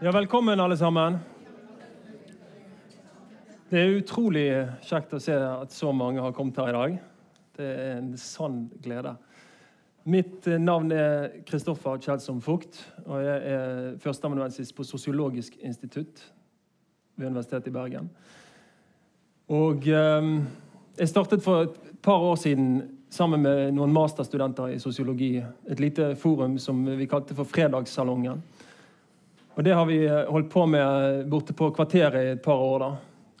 Ja, velkommen, alle sammen. Det er utrolig kjekt å se at så mange har kommet her i dag. Det er en sann glede. Mitt eh, navn er Kristoffer Kjeldsom Fugt, og jeg er førsteamanuensis på Sosiologisk institutt ved Universitetet i Bergen. Og eh, jeg startet for et par år siden sammen med noen masterstudenter i sosiologi et lite forum som vi kalte for Fredagssalongen. Og Det har vi eh, holdt på med borte på kvarteret i et par år. da.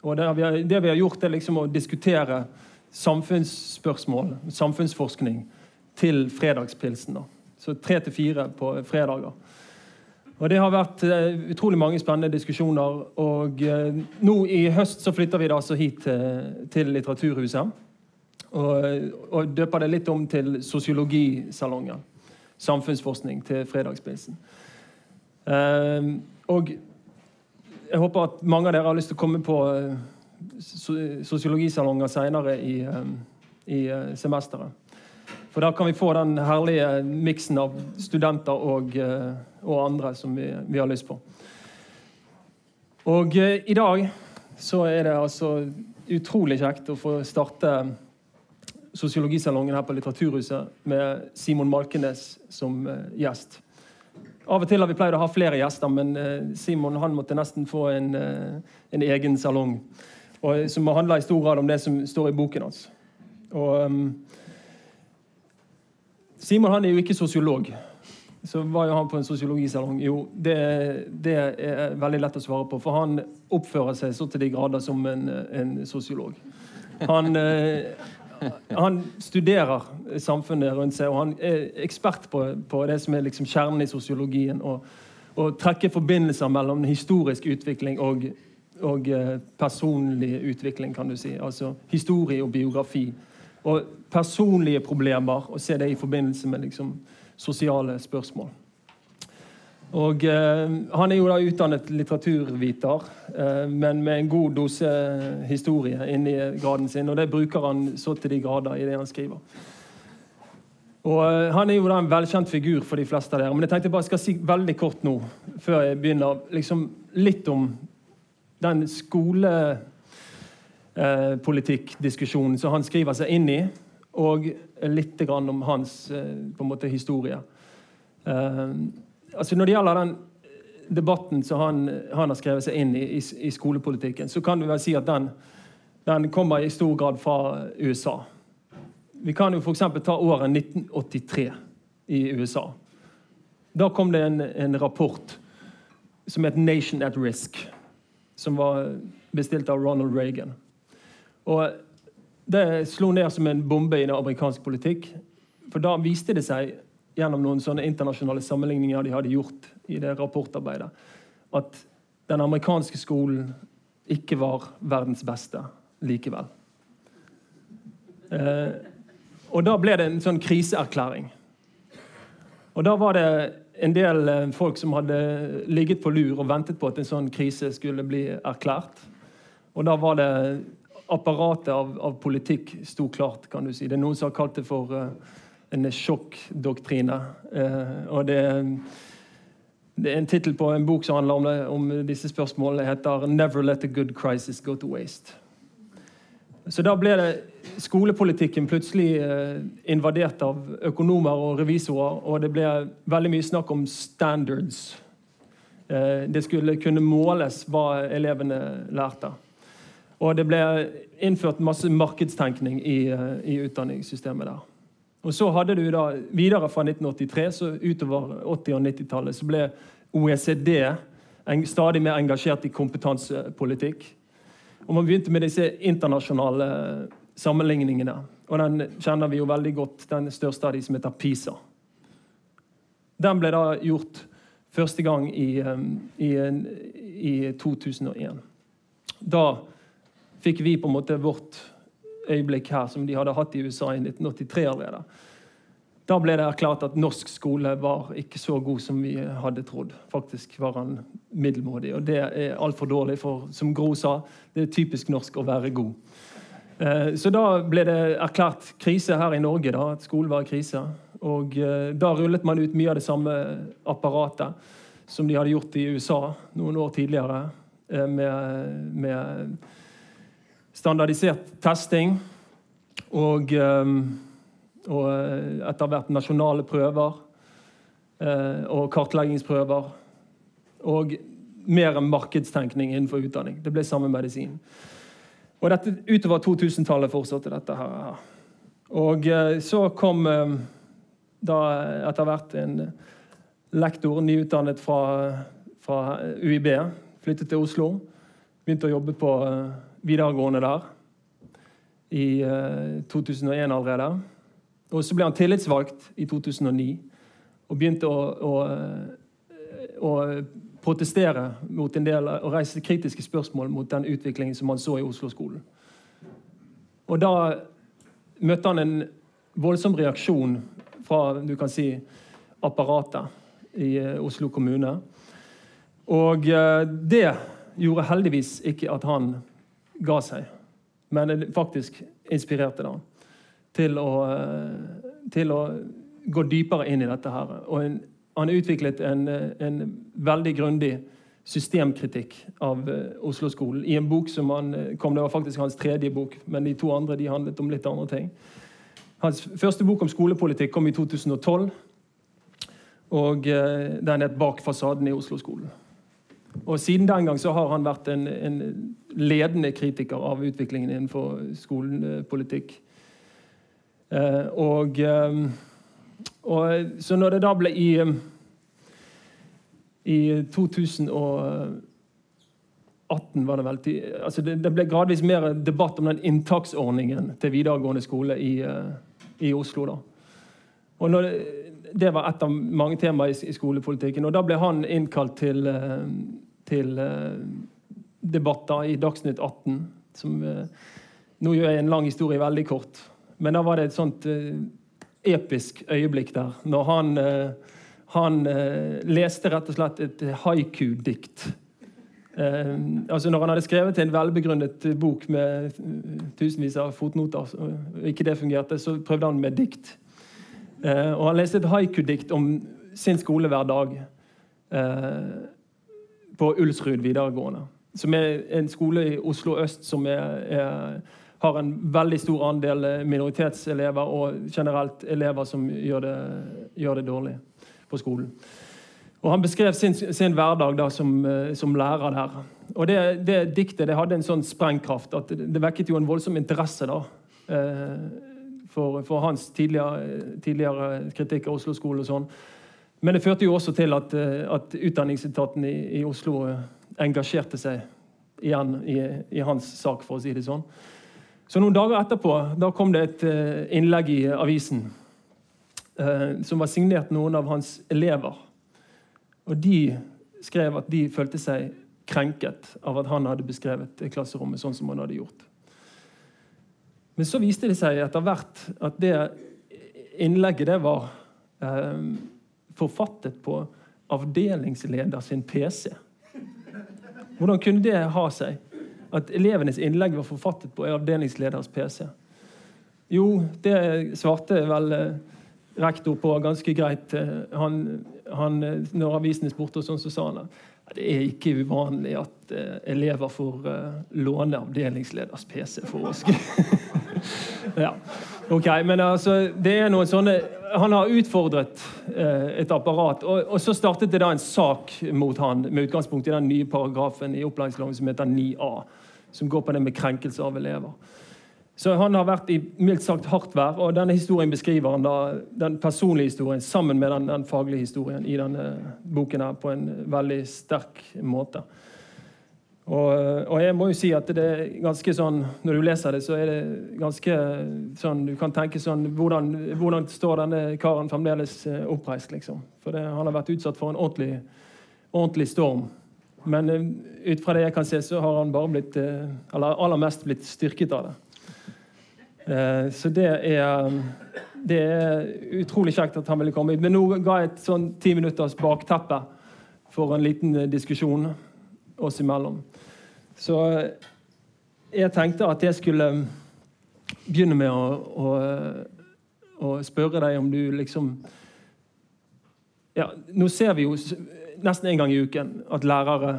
Og Det vi har, det vi har gjort, er liksom å diskutere samfunnsspørsmål, samfunnsforskning, til fredagspilsen. da. Så tre til fire på fredager. Og Det har vært uh, utrolig mange spennende diskusjoner. Og nå i høst så flytter vi da altså hit til Litteraturhuset. Og, og, døper det litt om til Sosiologisalongen. Samfunnsforskning til fredagspilsen. Ehm, og jeg håper at mange av dere har lyst til å komme på eh, sosiologisalonger senere i, ehm, i eh, semesteret. For da kan vi få den herlige miksen av studenter og, eh, og andre som vi, vi, har lyst på. Og i dag så er det altså utrolig kjekt å få starte sosiologisalongen her på Litteraturhuset med Simon Malkenes som gjest. Av og til har vi pleid å ha flere gjester, men eh, Simon han måtte nesten få en, eh, en egen salong. Og, som handler i stor grad om det som står i boken hans. Og, um, Simon han er jo ikke sosiolog. Så var jo han på en sosiologisalong. Jo, det, det, er veldig lett å svare på, for han oppfører seg så til de grader som en, en sosiolog. Han, eh, han studerer samfunnet rundt seg, og han er ekspert på, på det som er liksom kjernen i sosiologien. Og, og trekke forbindelser mellom historisk utvikling og, og eh, personlig utvikling, kan du si. Altså historie og biografi. Og personlige problemer, og se det i forbindelse med liksom, sosiale spørsmål. Og eh, Han er jo da utdannet litteraturviter, eh, men med en god dose historie inni graden sin. Og det bruker han så til de grader i det han skriver. Og eh, Han er jo da en velkjent figur for de fleste av dere. Men jeg tenkte bare jeg skal si veldig kort nå, før jeg begynner, liksom litt om den skolepolitikkdiskusjonen som han skriver seg inn i, og litt om hans eh, på en måte historie. Eh, altså Når det gjelder den debatten som han, han har skrevet seg inn i, i, i, skolepolitikken, så kan vi vel si at den, den kommer i stor grad fra USA. Vi kan jo f.eks. ta året 1983 i USA. Da kom det en, en rapport som het 'Nation at Risk', som var bestilt av Ronald Reagan. Og Det slo ned som en bombe i den amerikansk politikk. For da viste det seg gjennom noen sånne internasjonale sammenligninger de hadde gjort i det rapportarbeidet, at den amerikanske skolen ikke var verdens beste likevel. Eh, og da ble det en sånn kriseerklæring. Og da var det en del eh, folk som hadde ligget på lur og ventet på at en sånn krise skulle bli erklært. Og da var det apparatet av, av politikk sto klart, kan du si. Det er noen som har kalt det for uh, en sjokkdoktrine. Eh, og det, det, er en tittel på en bok som handler om, det, om disse spørsmålene. heter 'Never let a good crisis go to waste'. Så da ble det skolepolitikken plutselig eh, invadert av økonomer og revisorer, og det ble veldig mye snakk om standards. Eh, det skulle kunne måles hva elevene lærte. Og det ble innført masse markedstenkning i, i utdanningssystemet der. Og så hadde du da, Videre fra 1983 så utover 80- og 90-tallet så ble OECD stadig mer engasjert i kompetansepolitikk. Og Man begynte med disse internasjonale sammenligningene. Og Den kjenner vi jo veldig godt, den største av de som heter PISA. Den ble da gjort første gang i, i, i 2001. Da fikk vi på en måte vårt øyeblikk her som de hadde hatt i USA i 1983 allerede. Da ble det erklært at norsk skole var ikke så god som vi hadde trodd. Faktisk var han middelmådig, og det er altfor dårlig. For som Gro sa, det er typisk norsk å være god. Eh, så da ble det erklært krise her i Norge, da, at skolen var i krise. Og eh, da rullet man ut mye av det samme apparatet som de hadde gjort i USA noen år tidligere, med, med standardisert testing og, og etter hvert nasjonale prøver og kartleggingsprøver. Og mer enn markedstenkning innenfor utdanning. Det ble samme medisin. Og dette, Utover 2000-tallet fortsatte dette. her. Og eh, så kom eh, da etter hvert en lektor nyutdannet fra, fra UiB. Flyttet til Oslo. Begynte å jobbe på eh, videregående der i 2001 allerede. Og så ble han tillitsvalgt i 2009 og begynte å, å, å protestere mot en del og reise kritiske spørsmål mot den utviklingen som han så i Oslo-skolen. Og da møtte han en voldsom reaksjon fra du kan si, apparatet i eh, Oslo kommune. Og eh, det gjorde heldigvis ikke at han ga seg, men det faktisk inspirerte han til å, eh, til å gå dypere inn i dette. her. Og en han utviklet en, en veldig grundig systemkritikk av uh, Oslo-skolen i en bok som han eh, kom, Det var faktisk hans tredje bok, men de to andre de handlet om litt andre ting. Hans første bok om skolepolitikk kom i 2012. Og den het 'Bak fasaden i Oslo-skolen'. Og Siden den gang så har han vært en, en ledende kritiker av utviklingen innenfor skolepolitikk. Eh, og og, så når det da ble i, i 2018 var det vel altså det, det, ble gradvis mer debatt om den inntaksordningen til videregående skole i, i Oslo. da. Og det, det, var et av mange temaer i, i, skolepolitikken. Og da ble han innkalt til, til uh, debatter i Dagsnytt 18. Som, nå gjør jeg en lang historie veldig kort. Men da var det et sånt episk øyeblikk der. Når han, eh, han eh, leste rett og slett et haiku-dikt. Eh, altså når han hadde skrevet en velbegrunnet bok med tusenvis av fotnoter, og ikke det fungerte, så prøvde han med dikt. og han leste et haiku-dikt om sin skolehverdag på Ulsrud videregående. Som er en skole i Oslo øst som er, er har en veldig stor andel eh, minoritetselever og generelt elever som gjør det, gjør det dårlig på skolen. Og Han beskrev sin, sin hverdag da, som, eh, som, lærer der. Og Det, det diktet det hadde en sånn sprengkraft at det, vekket jo en voldsom interesse da, eh, for, for, hans tidligere, tidligere kritikk av Oslo-skolen. og sånn. Men det førte jo også til at, at Utdanningsetaten i, i, Oslo engasjerte seg igjen i, i hans sak, for å si det sånn. Så Noen dager etterpå da kom det et eh, innlegg i avisen eh, som var signert noen av hans elever. Og De skrev at de følte seg krenket av at han hadde beskrevet klasserommet sånn som han hadde gjort. Men så viste det seg etter hvert at det innlegget det var eh, forfattet på avdelingsleder sin PC. Hvordan kunne det ha seg? at elevenes innlegg var forfattet på avdelingsleders PC. Jo, det svarte vel eh, rektor på ganske greit. Eh, han, han, eh, når avisen spurte, sånn, så sa han at det er ikke uvanlig at elever får låne avdelingsleders PC for å skrive. ja. Ok, men altså, det er noen sånne Han har utfordret eh, et apparat. Og, og, så startet det da en sak mot han med utgangspunkt i den nye paragrafen i opplæringsloven som heter 9a som går på det med krenkelse av elever. Så han har vært i mildt sagt hardt vær, og denne historien beskriver han da, den personlige historien sammen med den, den faglige historien i denne boken her på en veldig sterk måte. Og, og, jeg må jo si at det er ganske sånn Når du leser det, så er det ganske sånn Du kan tenke sånn Hvordan, hvordan står denne karen fremdeles eh, oppreist, liksom? For det, han har vært utsatt for en ordentlig, ordentlig storm. Men uh, ut fra det jeg kan se, så har han bare blitt Eller aller mest blitt styrket av det. Så det er det er utrolig kjekt at han ville komme hit. Men nå ga jeg et sånn ti minutters bakteppe for en liten diskusjon oss imellom. Så jeg tenkte at jeg skulle begynne med å, å, å spørre deg om du liksom ja, Nå ser vi jo nesten en gang i uken at lærere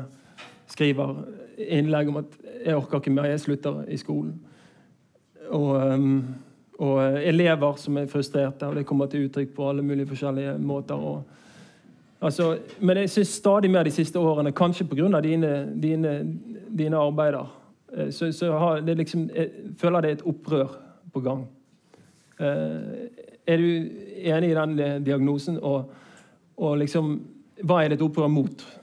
skriver innlegg om at 'jeg orker ikke mer, jeg slutter i skolen'. Og, um, og elever som er frustrerte, og det kommer til uttrykk på alle mulige forskjellige måter. Og, altså, men jeg syns stadig mer de siste årene, kanskje pga. Dine, dine, dine arbeider, eh, så, så har det liksom, jeg føler det er et opprør på gang. Eh, er du enig i den eh, diagnosen? Og, og liksom, hva er det et opprør mot?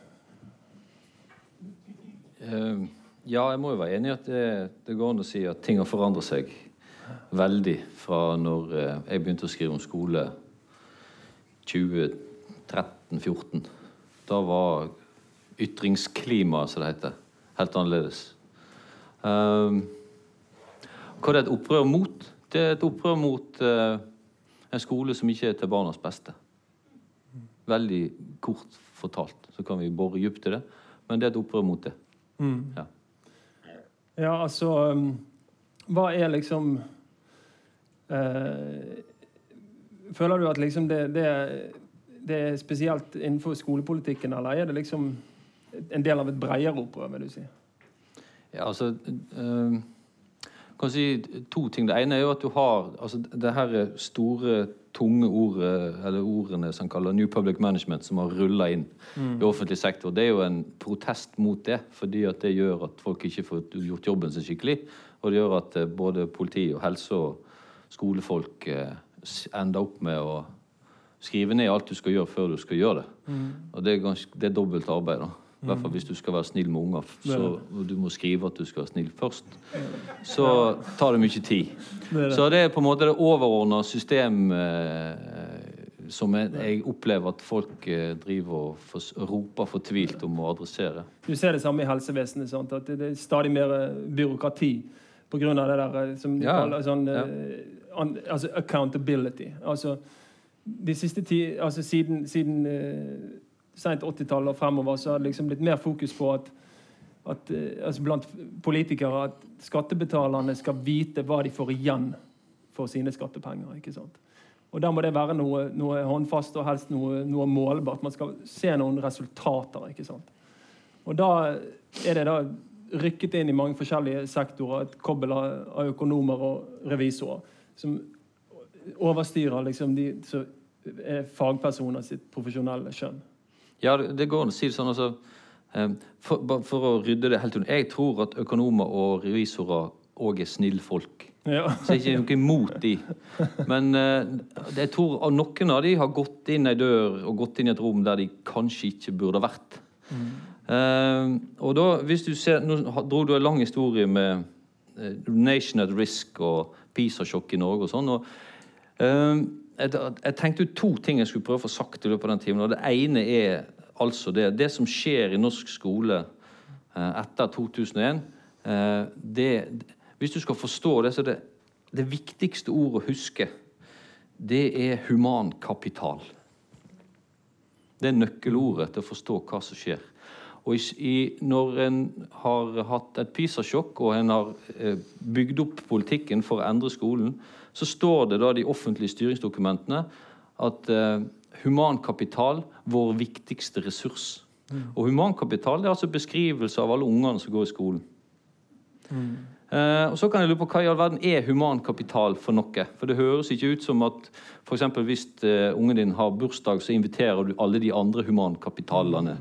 Ja, jeg må jo være enig i at det, det, går an å si at ting har forandret seg veldig fra når jeg begynte å skrive om skole 2013-2014. Da var ytringsklimaet, som det heter, helt annerledes. Uh, hva er det et opprør mot? Det er et opprør mot en skole som ikke er til barnas beste. Veldig kort fortalt. Så kan vi bore dypt i det. Men det er et opprør mot det. Mm. Ja. ja. altså um, Hva er liksom uh, Føler du at liksom det, det, det, er spesielt innenfor skolepolitikken, eller er det liksom en del av et bredere opprør, vil du si? Ja, altså øh, kan si to ting. Det ene er jo at du har altså det her store, tunge ordet, eller ordene som kaller New Public Management, som har rulla inn mm. i offentlig sektor. Det er jo en protest mot det, fordi at det gjør at folk ikke får gjort jobben sin skikkelig. Og det gjør at eh, både politi og helse og skolefolk eh, ender opp med å skrive ned alt du skal gjøre, før du skal gjøre det. Mm. Og det er, ganske, det er dobbelt arbeid. da. I hvert fall hvis du skal være snill med unger. Så, og du må skrive at du skal være snill først. Så tar det mye tid. Så det er på en måte det overordna system eh, som jeg, jeg, opplever at folk eh, driver og for, roper fortvilt om å adressere. Du ser det samme i helsevesenet. Sant? At det er stadig mer eh, byråkrati pga. det der som de ja. kaller sånn ja. an, altså accountability. Altså de siste ti, altså siden, siden sent 80-tallet og fremover så har det liksom blitt mer fokus på at, at eh, altså blant politikere at skattebetalerne skal vite hva de får igjen for sine skattepenger. ikke sant? Og Da må det være noe, noe håndfast og helst noe, noe, målbart. Man skal se noen resultater. ikke sant? Og Da er det da rykket inn i mange forskjellige sektorer et kobbel av økonomer og revisorer som overstyrer liksom de som er fagpersoner sitt profesjonelle skjønn. Ja, det går an å si det sånn. altså for, for, å rydde det helt unna. Jeg tror at økonomer og revisorer òg er snillfolk. Ja. Så jeg er ikke noe imot de. Men uh, jeg tror at noen av de har gått inn ei dør og gått inn i et rom der de kanskje ikke burde vært. Mm. Uh, og da, hvis du ser, Nå dro du en lang historie med uh, Nation at Risk og PISA-sjokk i Norge og sånn. og jeg, tenkte ut to ting jeg skulle prøve å få sagt i løpet av den timen. og Det ene er altså det, det som skjer i norsk skole eh, etter 2001. Eh, det, hvis du skal forstå det, så er det det viktigste ordet å huske, det er humankapital. Det er nøkkelordet til å forstå hva som skjer. Og i, når en har hatt et PISA-sjokk og en har eh, bygd opp politikken for å endre skolen, så står det da de offentlige styringsdokumentene at eh, humankapital vår viktigste ressurs. Mm. Og humankapital det er altså beskrivelse av alle ungene som går i skolen. Mm. Eh, og så kan jeg lure på Hva i all verden er humankapital for noe? For Det høres ikke ut som at for hvis eh, ungen din har bursdag, så inviterer du alle de andre humankapitalene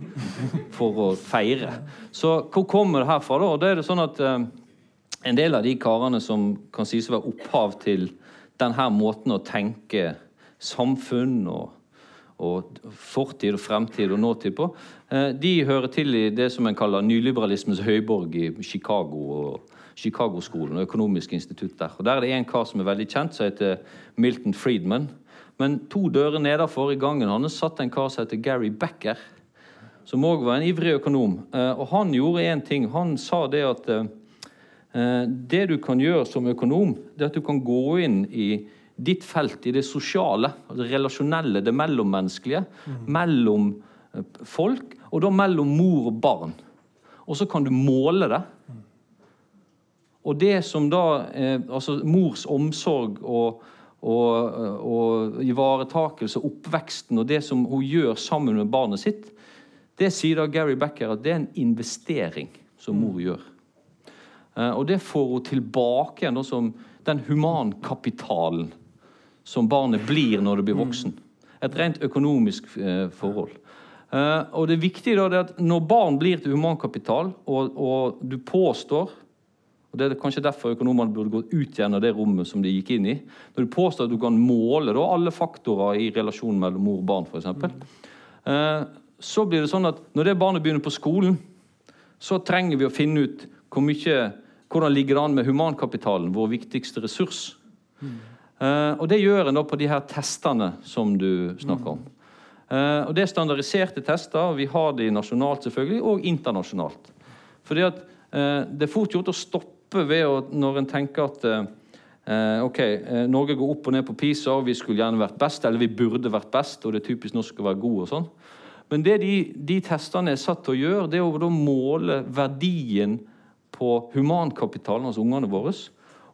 for å feire. Så hvor kommer det her fra? da? Og da er det sånn at eh, En del av de karene som kan sies å være opphav til denne måten å tenke samfunn og, og fortid og fremtid og nåtid på, eh, de hører til i det som en kaller nyliberalismens høyborg i Chicago. og Chicago-skolen og Økonomisk institutt der. Og Der er det en kar som er veldig kjent, som heter Milton Friedman. Men to dører nedenfor i gangen hans satt en kar som heter Gary Becker, som òg var en ivrig økonom. Eh, og han gjorde én ting. Han sa det at eh, det du kan gjøre som økonom, det er at du kan gå inn i ditt felt, i det sosiale, det relasjonelle, det mellommenneskelige, mm. mellom eh, folk, og da mellom mor og barn. Og så kan du måle det. Og det som da eh, Altså mors omsorg og, og, og ivaretakelse, oppveksten og det som hun gjør sammen med barnet sitt, det sier da Gary Becker at det er en investering som mor gjør. Eh, og det får hun tilbake igjen som den humankapitalen som barnet blir når det blir voksen. Et rent økonomisk eh, forhold. Eh, og det viktige da er at Når barn blir til humankapital, og, og du påstår og Det er kanskje derfor økonomene burde gått ut igjen av det rommet som de gikk inn i. Når du påstår at du kan måle da, alle faktorer i relasjonen mellom mor og barn, f.eks., mm. så blir det sånn at når det barnet begynner på skolen, så trenger vi å finne ut hvor mye, hvordan ligger det an med humankapitalen, vår viktigste ressurs. Mm. Uh, og Det gjør en da på de her testene som du snakker om. Uh, og Det er standardiserte tester. Vi har de nasjonalt selvfølgelig, og internasjonalt. Fordi at uh, Det er fort gjort å stoppe ved å, når en tenker at ok, Norge går opp og ned på PISA, og vi skulle gjerne vært best, eller vi burde vært best, og det er typisk norsk å være god og sånn. Men det de, de, testene er satt til å gjøre, det er å måle verdien på humankapitalen hos ungene våre,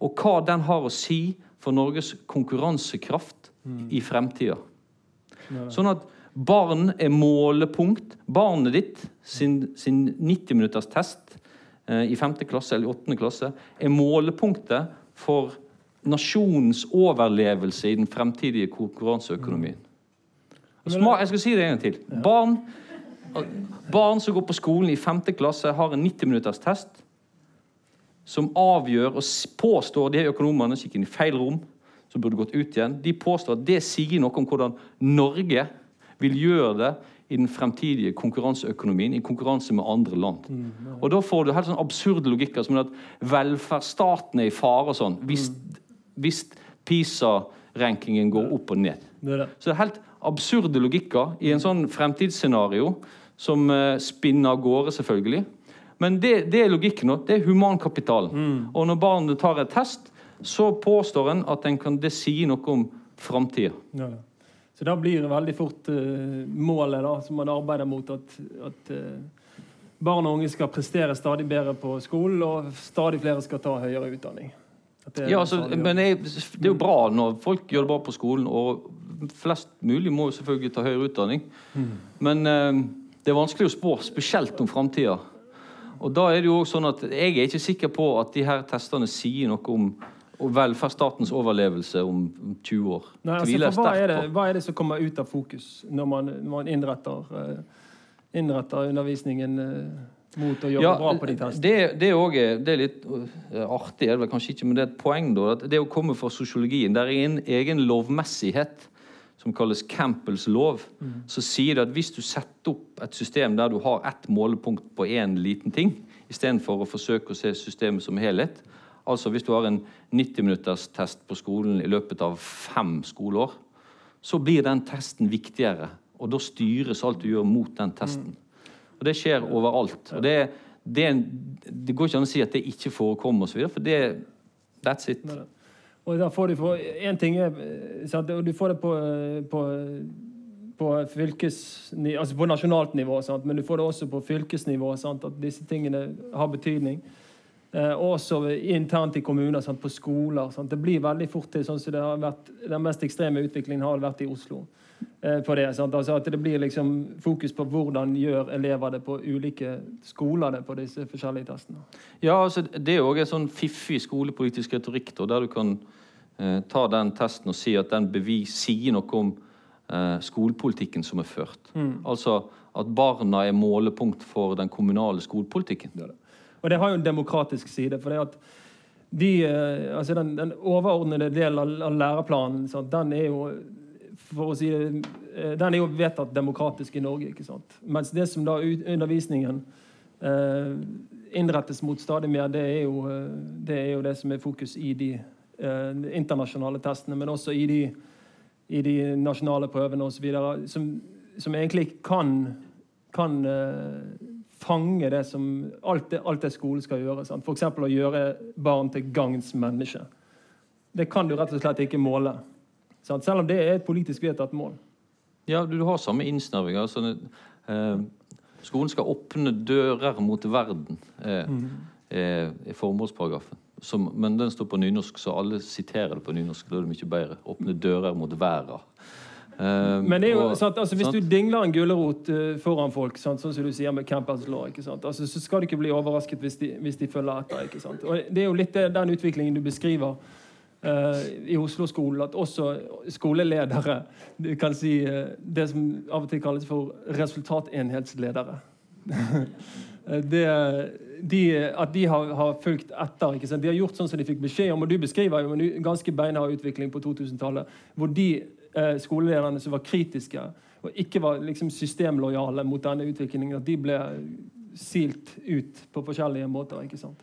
og hva den har å si for Norges konkurransekraft mm. i fremtida. Sånn at barn er målepunkt. Barnet ditt sin, sin 90 minutters test eh, i 5. klasse eller 8. klasse er målepunktet for nasjonens overlevelse i den fremtidige konkurranseøkonomien. Små, jeg skal si det en gang til. Barn, barn som går på skolen i 5. klasse, har en 90 minutters test som avgjør og påstår de økonomene som gikk inn i feil rom, som burde gått ut igjen, de påstår at det sier noe om hvordan Norge vil gjøre det i den fremtidige konkurranseøkonomien i konkurranse med andre land. Mm, og Da får du helt sånn absurde logikker som at velferdsstaten er i fare og sånn, hvis, hvis PISA-rankingen går opp og ned. Så det er helt absurde logikker i en sånn fremtidsscenario som uh, spinner av gårde, selvfølgelig. Men det, det er logikken. nå. Det er humankapitalen. Mm. Og når barnet tar et test, så påstår en at en kan, det si noe om framtida. Ja, Så da blir det veldig fort uh, målet da, som man arbeider mot, at, at uh, barn og unge skal prestere stadig bedre på skolen, og stadig flere skal ta høyere utdanning. ja, altså, men jeg, Det er jo bra når folk gjør det bra på skolen, og flest mulig må jo selvfølgelig ta høyere utdanning. Mm. Men uh, det er vanskelig å spå, spesielt om framtida. Og da er det jo sånn at Jeg er ikke sikker på at de her testene sier noe om velferdsstatens overlevelse om 20 år. Nei, altså, hva, er det, hva, er det, som kommer ut av fokus når man, man innretter, uh, innretter, undervisningen uh, mot å jobbe ja, bra på de testene? Det, det, er, det er litt artig, er det vel kanskje ikke, men det er et poeng. da, at Det å komme fra sosiologien, det er en egen lovmessighet som kalles Campbells lov, mm. så sier det at hvis du setter opp et system der du har ett målepunkt på én liten ting, istedenfor å forsøke å se systemet som helhet Altså hvis du har en 90 minutters test på skolen i løpet av fem skoleår, så blir den testen viktigere, og da styres alt du gjør mot den testen. Mm. Og Det skjer overalt. og det, det, det går ikke an å si at det ikke forekommer, osv., for det, that's it. Og da får du for, Én ting er, sant, Du får det på, på, på, fylkesnivå, altså på nasjonalt nivå, sant, men du får det også på fylkesnivå. Sant, at disse tingene har betydning. Eh, også internt i kommuner, sant, på skoler. Sant. Det blir veldig fort til sånn som det har vært, Den mest ekstreme utviklingen har vært i Oslo. Eh, på det? Altså at det blir liksom fokus på hvordan gjør elever det på ulike skoler det på disse forskjellige testene. Ja, altså Det er òg en sånn fiffig skolepolitisk retorikk da, der du kan eh, ta den testen og si at den bevis sier noe om eh, skolepolitikken som er ført. Mm. Altså at barna er målepunkt for den kommunale skolepolitikken. Det det. Og det har jo en demokratisk side. for det at de, eh, altså den, den overordnede delen av, av læreplanen sant? den er jo for å si eh, den er jo vedtatt demokratisk i Norge. ikke sant? Mens det som da undervisningen eh, innrettes mot stadig mer, det er, jo, eh, det er jo det som er fokus i de eh, internasjonale testene, men også i de, i de nasjonale prøvene osv., som, som egentlig kan, kan eh, fange det som alt det, det skolen skal gjøre. F.eks. å gjøre barn til gagns menneske. Det kan du rett og slett ikke måle. Sant? Selv om det er et politisk vedtatt mål. Ja, du, har samme innsnerving. Altså, eh, skolen skal åpne dører mot verden, eh, mm. er formålsparagrafen. som, men den står på nynorsk, så alle siterer det på nynorsk. Da er det mye bedre. Åpne dører mot verden. Uh, men det er jo og, sant, altså, Hvis sant? du dingler en gulrot uh, foran folk, sant, sånn som du sier med Campers Law, altså, så skal du ikke bli overrasket hvis de, hvis de følger etter. ikke sant? Og Det er jo litt den utviklingen du beskriver i Oslo-skolen, at også skoleledere du kan si det som av og til kalles for resultatenhetsledere. det, de, at de har, har fulgt etter. De har gjort sånn som de fikk beskjed om. og Du beskriver jo en ganske beinhard utvikling på 2000-tallet, hvor de eh, skolelederne som var kritiske og ikke var liksom, systemlojale mot denne utviklingen, at de ble silt ut på forskjellige måter. ikke sant?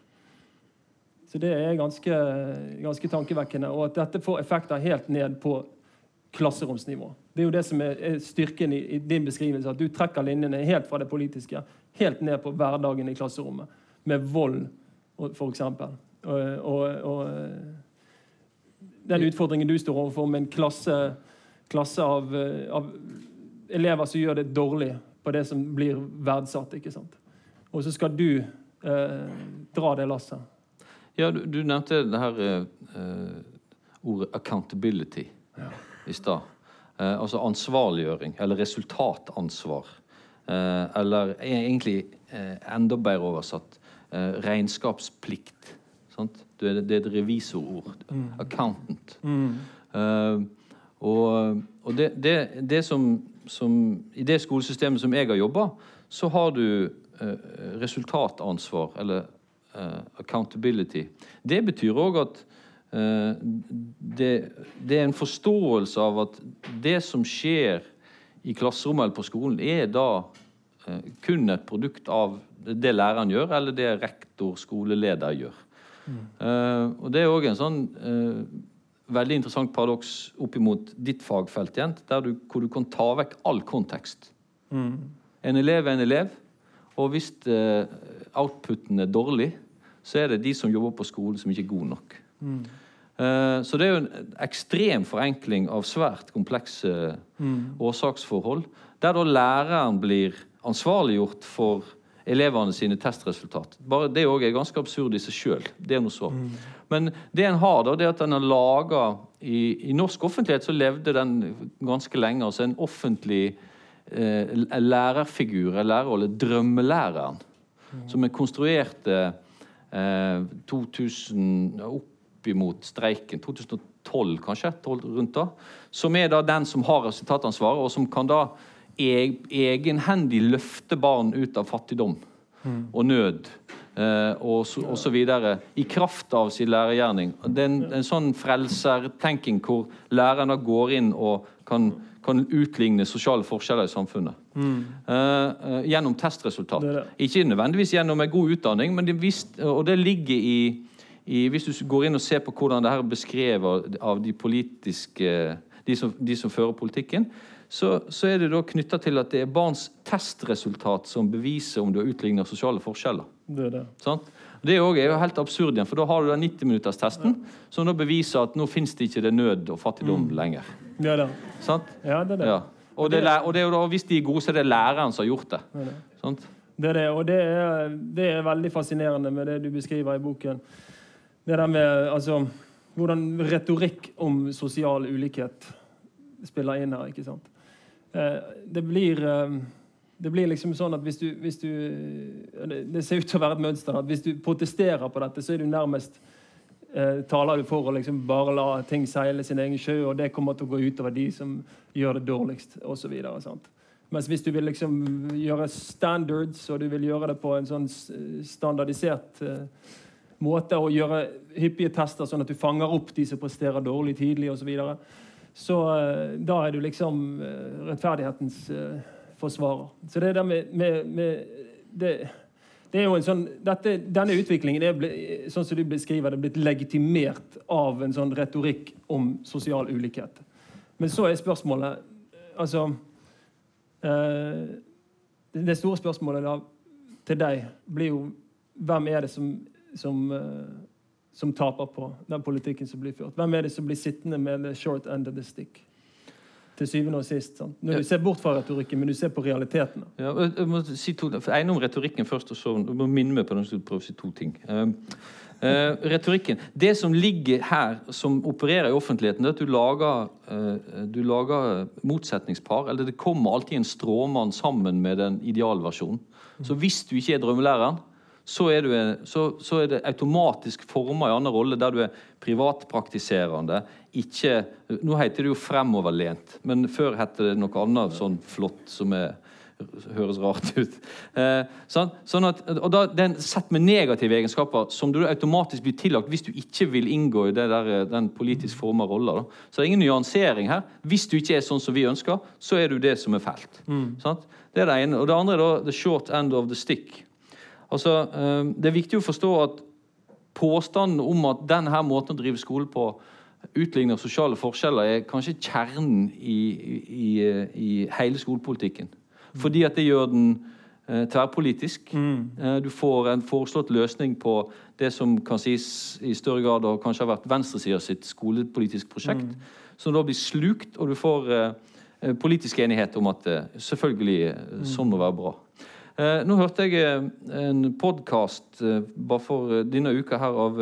Så det er ganske, ganske tankevekkende. Og at dette får effekter helt ned på klasseromsnivå. Det er jo det som er styrken i, i din beskrivelse, at du trekker linjene helt fra det politiske helt ned på hverdagen i klasserommet. Med vold, f.eks. Og, og, og den utfordringen du står overfor med en klasse klasse av, av, elever som gjør det dårlig på det som blir verdsatt. ikke sant? Og så skal du eh, dra det lasset. Ja, du, du nevnte det her uh, ordet 'accountability' ja. i stad. Uh, altså ansvarliggjøring, eller resultatansvar. Uh, eller egentlig eh, enda bedre oversatt regnskapsplikt. Sant? Det, det er et revisorord. Mm. Accountant. Mm. Og, og det, det, det som, som, I det skolesystemet som jeg har jobba, så har du resultatansvar, eller accountability. Det betyr òg at eh, det, det, er en forståelse av at det som skjer i klasserommet eller på skolen, er da eh, kun et produkt av det læreren gjør, eller det rektor, skoleleder, gjør. Mm. Uh, og Det er òg en sånn uh, veldig interessant paradoks oppimot ditt fagfelt, igjen, du, hvor du kan ta vekk all kontekst. Mm. En elev er en elev, og hvis uh, outputen er dårlig, så er det de som jobber på skolen, som ikke er gode nok. Mm. Uh, så det er jo en ekstrem forenkling av svært komplekse mm. årsaksforhold, der da læreren blir ansvarliggjort for elevene sine testresultat. Bare Det òg er ganske absurd i seg sjøl. Det er noe så. Mm. Men det en har, da, det er at en har laga i, i, norsk offentlighet så levde den ganske lenge. altså En offentlig eh, lærerfigur, lærerrolle, drømmelæreren, mm. som er konstruerte eh, 2000 oppimot streiken, 2012 kanskje, rundt da, som er da den som har resultatansvaret, og som kan da egenhendig løfte barn ut av fattigdom mm. og nød eh, og, så, og så videre, i kraft av sin lærergjerning. Det er en, en sånn frelsertenking hvor lærerne går inn og kan, kan utligne sosiale forskjeller i samfunnet. Mm. Uh, gjennom testresultat. Det det. Ikke nødvendigvis gjennom en god utdanning, men det vist, og det ligger i, i, Hvis du går inn og ser på hvordan det her er beskrevet av de politiske de som, de som fører politikken, så, så er det da knytta til at det er barns testresultat som beviser om du har utligna sosiale forskjeller. Det er det. Sånn? Det er jo helt absurd igjen, for da har du den 90-minutterstesten ja. som da beviser at nå fins det ikke det nød og fattigdom mm. lenger. Det er det. Sant? Ja, det er det. Ja. Og, det, og, det, og, hvis de er gode, så er det læreren som har gjort det. det, er. Sant? Det er det, og det er, det er, veldig fascinerende med det du beskriver i boken. Det der med altså, hvordan retorikk om sosial ulikhet spiller inn her. ikke sant? Eh, det blir eh, det blir liksom sånn at hvis du, hvis du, Det ser ut til å være et mønster. at Hvis du protesterer på dette, så er du nærmest eh, taler du for å liksom bare la ting seile sin egen sjø, og det kommer til å gå utover de som gjør det dårligst, osv. Mens hvis du vil liksom gjøre standards, og du vil gjøre det på en sånn standardisert eh, måte, og gjøre hyppige tester sånn at du fanger opp de som presterer dårlig tidlig, osv., så, videre, så eh, da er du liksom eh, rettferdighetens eh, forsvarer. Så det der med, med, med det, det, er jo en sånn, dette, Denne utviklingen er ble, sånn som du beskriver det, blitt legitimert av en sånn retorikk om sosial ulikhet. Men så er spørsmålet Altså eh, Det store spørsmålet da, til deg blir jo hvem er det som, som eh, som taper på den politikken som blir ført? Hvem er det som blir sittende med the short end of the stick? Til syvende og sist. Sant? Når du ser bort fra retorikken, men du ser på realitetene. Ja, jeg må si to, jeg om retorikken først, og så du må minne meg på når du prøve å si to ting. Uh, uh, retorikken. Det som ligger her, som opererer i offentligheten, det er at du lager, uh, du lager motsetningspar. Eller det kommer alltid en stråmann sammen med den idealversjonen. Så hvis du ikke er drømmelæreren, så er, du, så, så er det automatisk forma i annen rolle, der du er privatpraktiserende. Ikke Nå heter det jo fremoverlent, men før het det noe annet sånn flott som er høres rart ut. Eh, sånn, sånn at, og da, Den sett med negative egenskaper som du automatisk blir tillagt hvis du ikke vil inngå i der, den politisk forma rolla. Så det er ingen nyansering her. Hvis du ikke er sånn som vi ønsker, så er du det som er fælt. Mm. Det er det ene. Og det andre er da the short end of the stick. Altså, eh, Det er viktig å forstå at påstanden om at denne måten å drive skole på utligner sosiale forskjeller, er kanskje kjernen i, i, i hele skolepolitikken. Fordi at det gjør den eh, tverrpolitisk. Mm. Eh, du får en foreslått løsning på det som kan sies i større grad og kanskje har vært venstresida sitt skolepolitisk prosjekt, mm. som da blir slukt, og du får eh, politisk enighet om at eh, selvfølgelig mm. sånn må være bra. Eh, nå hørte jeg eh, en podkast eh, bare for denne uka her av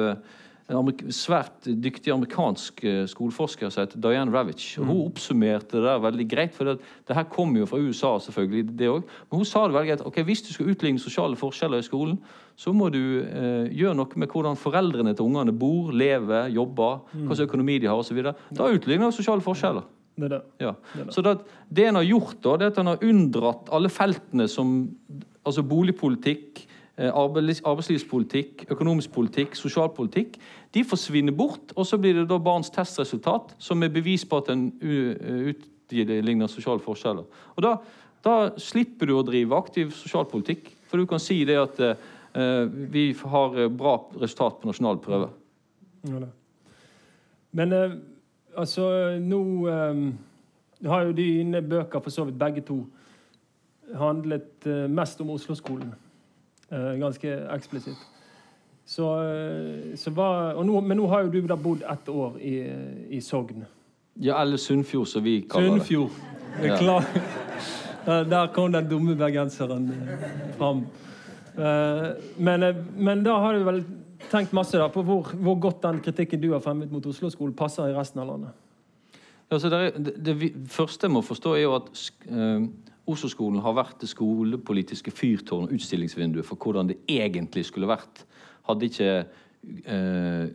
en svært dyktig amerikansk skoleforsker som heter Diane Ravitch. Og hun mm. oppsummerte det der veldig greit, for det, det her kommer jo fra USA, selvfølgelig, det også. Men hun sa det veldig greit. ok, Hvis du skal utligne sosiale forskjeller i skolen, så må du eh, gjøre noe med hvordan foreldrene til ungene bor, lever, jobber, hva slags økonomi de har osv. Da utligner du sosiale forskjeller. Det det. Ja. det Så det, det en har gjort, da, det er at han har unndratt alle feltene som altså boligpolitikk, eh, arbeidslivspolitikk, økonomisk politikk, sosialpolitikk. De forsvinner bort, og så blir det da barns testresultat som er bevis på at en utligner sosiale forskjeller. Og da, da, slipper du å drive aktiv sosialpolitikk, for du kan si det at uh, vi har bra resultat på nasjonale prøver. Ja, Men uh altså, nå um, har jo dine bøker, for så vidt begge to, handlet mest om Oslo-skolen. Uh, ganske eksplisitt. Så, uh, så hva, nå, men nå har jo du da bodd ett år i, i Sogn. Ja, eller Sunnfjord, som vi kaller det. Sunnfjord. Ja. Der kom den dumme bergenseren fram. Men, men da har du vel tenkt masse da, på hvor, hvor, godt den kritikken du har fremmet mot Oslo-skolen, passer i resten av landet. Ja, det, er, det, det, første jeg må forstå, er jo at uh, Oslo-skolen har vært det skolepolitiske fyrtårn og utstillingsvinduet for hvordan det egentlig skulle vært. Hadde ikke eh,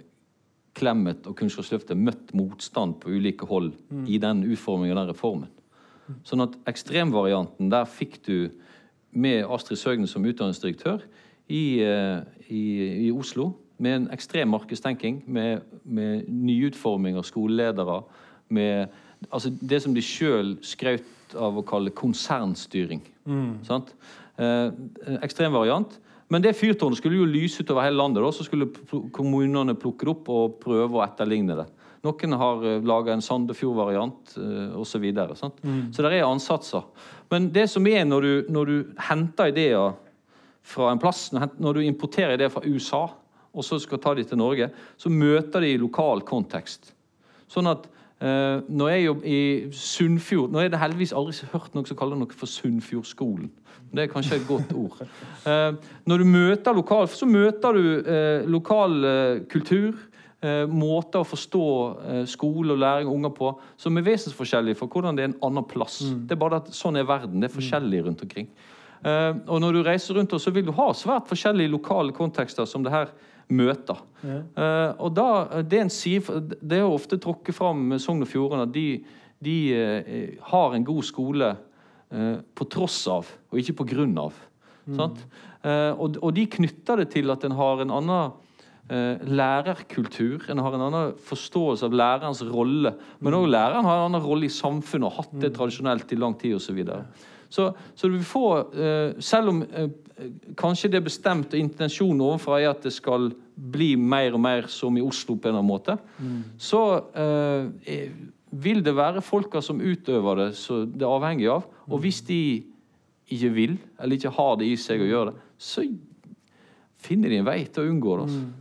Clemet og Kunnskapsløftet møtt motstand på ulike hold mm. i den utformingen av den reformen. Sånn at ekstremvarianten, der fikk du med Astrid Søgne som utdanningsdirektør i, eh, i, i Oslo med en ekstrem markedstenking, med, med nyutforming av skoleledere, med altså det som de sjøl av å kalle konsernstyring. Mm. Eh, ekstrem variant. Men det fyrtårnet skulle jo lyse utover hele landet. Da, så skulle kommunene plukke det opp og prøve å etterligne det. Noen har eh, laga en Sandefjord-variant uh, osv. Så, mm. så det er ansatser. Men det som er når du, når du henter ideer fra en plass, når du importerer ideer fra USA og så skal ta de til Norge, så møter de i lokal kontekst. Sånn at eh, når jeg jobber i Sunnfjord Nå er det heldigvis aldri hørt noen som kaller noe for Sunnfjordskolen. Det er kanskje et godt ord. Uh, når du møter lokal, så møter du uh, lokal kultur. Måter å forstå skole og læring av unger på som er vesensforskjellig fra hvordan det er en annen plass. Mm. Det er bare at Sånn er verden. Det er forskjellig rundt omkring. og når du reiser rundt, så vil du ha svært forskjellige lokale kontekster som det her møter. Ja. Uh, og da, det, er en side, det er ofte tråkket fram Sogn og Fjordane at de, de uh, har en god skole uh, på tross av, og ikke på grunn av. Mm. Og, og, de knytter det til at en har en annen lærerkultur. En har en annen forståelse av lærerens rolle. Men òg læreren har en annen rolle i samfunnet og hatt det mm. tradisjonelt i lang tid osv. Så, så, du vil få, selv om kanskje det er bestemt, og intensjonen overfor er at det skal bli mer og mer som i Oslo på en eller annen måte, mm. så eh, vil det være folka som utøver det, så det er avhengig av. Og hvis de ikke vil, eller ikke har det i seg å gjøre det, så finner de en vei til å unngå det. Altså. Mm.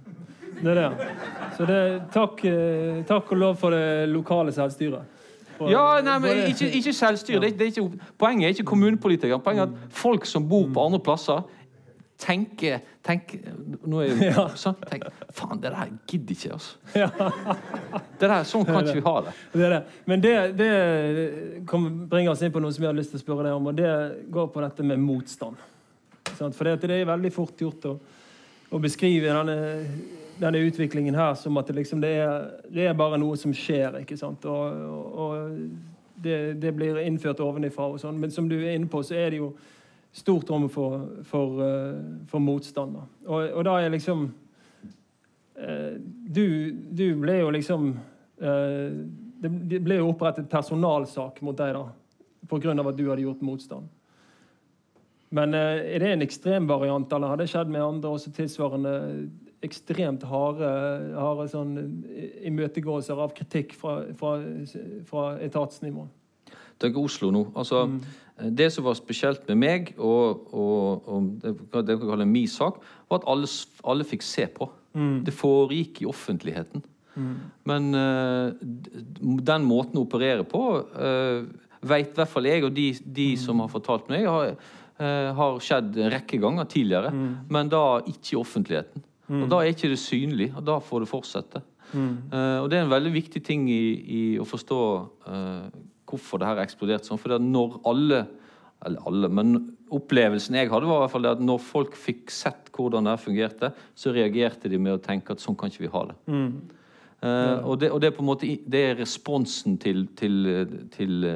Det er det. Så det, takk, eh, takk og lov for det lokale selvstyret. Ja, nei, men Ikke, ikke selvstyre. Det, det er ikke, poenget er ikke kommunepolitikere. Poenget er at folk som bor på andre plasser, tenker, tenker Nå er jeg sånn tenk, Faen, det der gidder ikke, altså. Det der, Sånn kan ikke vi ha det. det, det. Men det, det bringer oss inn på noe som jeg har lyst til å spørre deg om, og det går på dette med motstand. For det, er veldig fort gjort å, å beskrive denne, denne, utviklingen her som at det, liksom, det, er, det er bare noe som skjer. ikke sant? Og, og det, det, blir innført ovenifra og sånn. Men som du er inne på, så er det jo stort rom for, for, uh, for motstand. Og, og, da er liksom uh, du, du, ble jo liksom uh, Det ble jo opprettet personalsak mot deg da, pga. at du hadde gjort motstand. Men eh, er det en ekstremvariant, eller har det skjedd med andre også tilsvarende ekstremt harde, harde sånn, eh, imøtegåelser av kritikk fra, fra, fra etatsnivå? Tenk Oslo nå. Altså, mm. Det som var spesielt med meg, og, og, og det, vi vi kaller min sak, var at alle, alle fikk se på. Mm. Det foregikk i offentligheten. Mm. Men uh, den måten å operere på, uh, vet i hvert fall jeg og de, de mm. som har fortalt meg, har, uh, har skjedd en rekke ganger tidligere, mm. men da ikke i offentligheten. Mm. Og Da er ikke det synlig, og da får det fortsette. Mm. Uh, og Det er en veldig viktig ting i, i å forstå uh, hvorfor det her eksplodert sånn. For når alle, eller alle, men opplevelsen jeg hadde, var i hvert fall det at når folk fikk sett hvordan det her fungerte, så reagerte de med å tenke at sånn kan ikke vi ha det. Mm. Uh, og, det og det er på en måte det er responsen til, til, til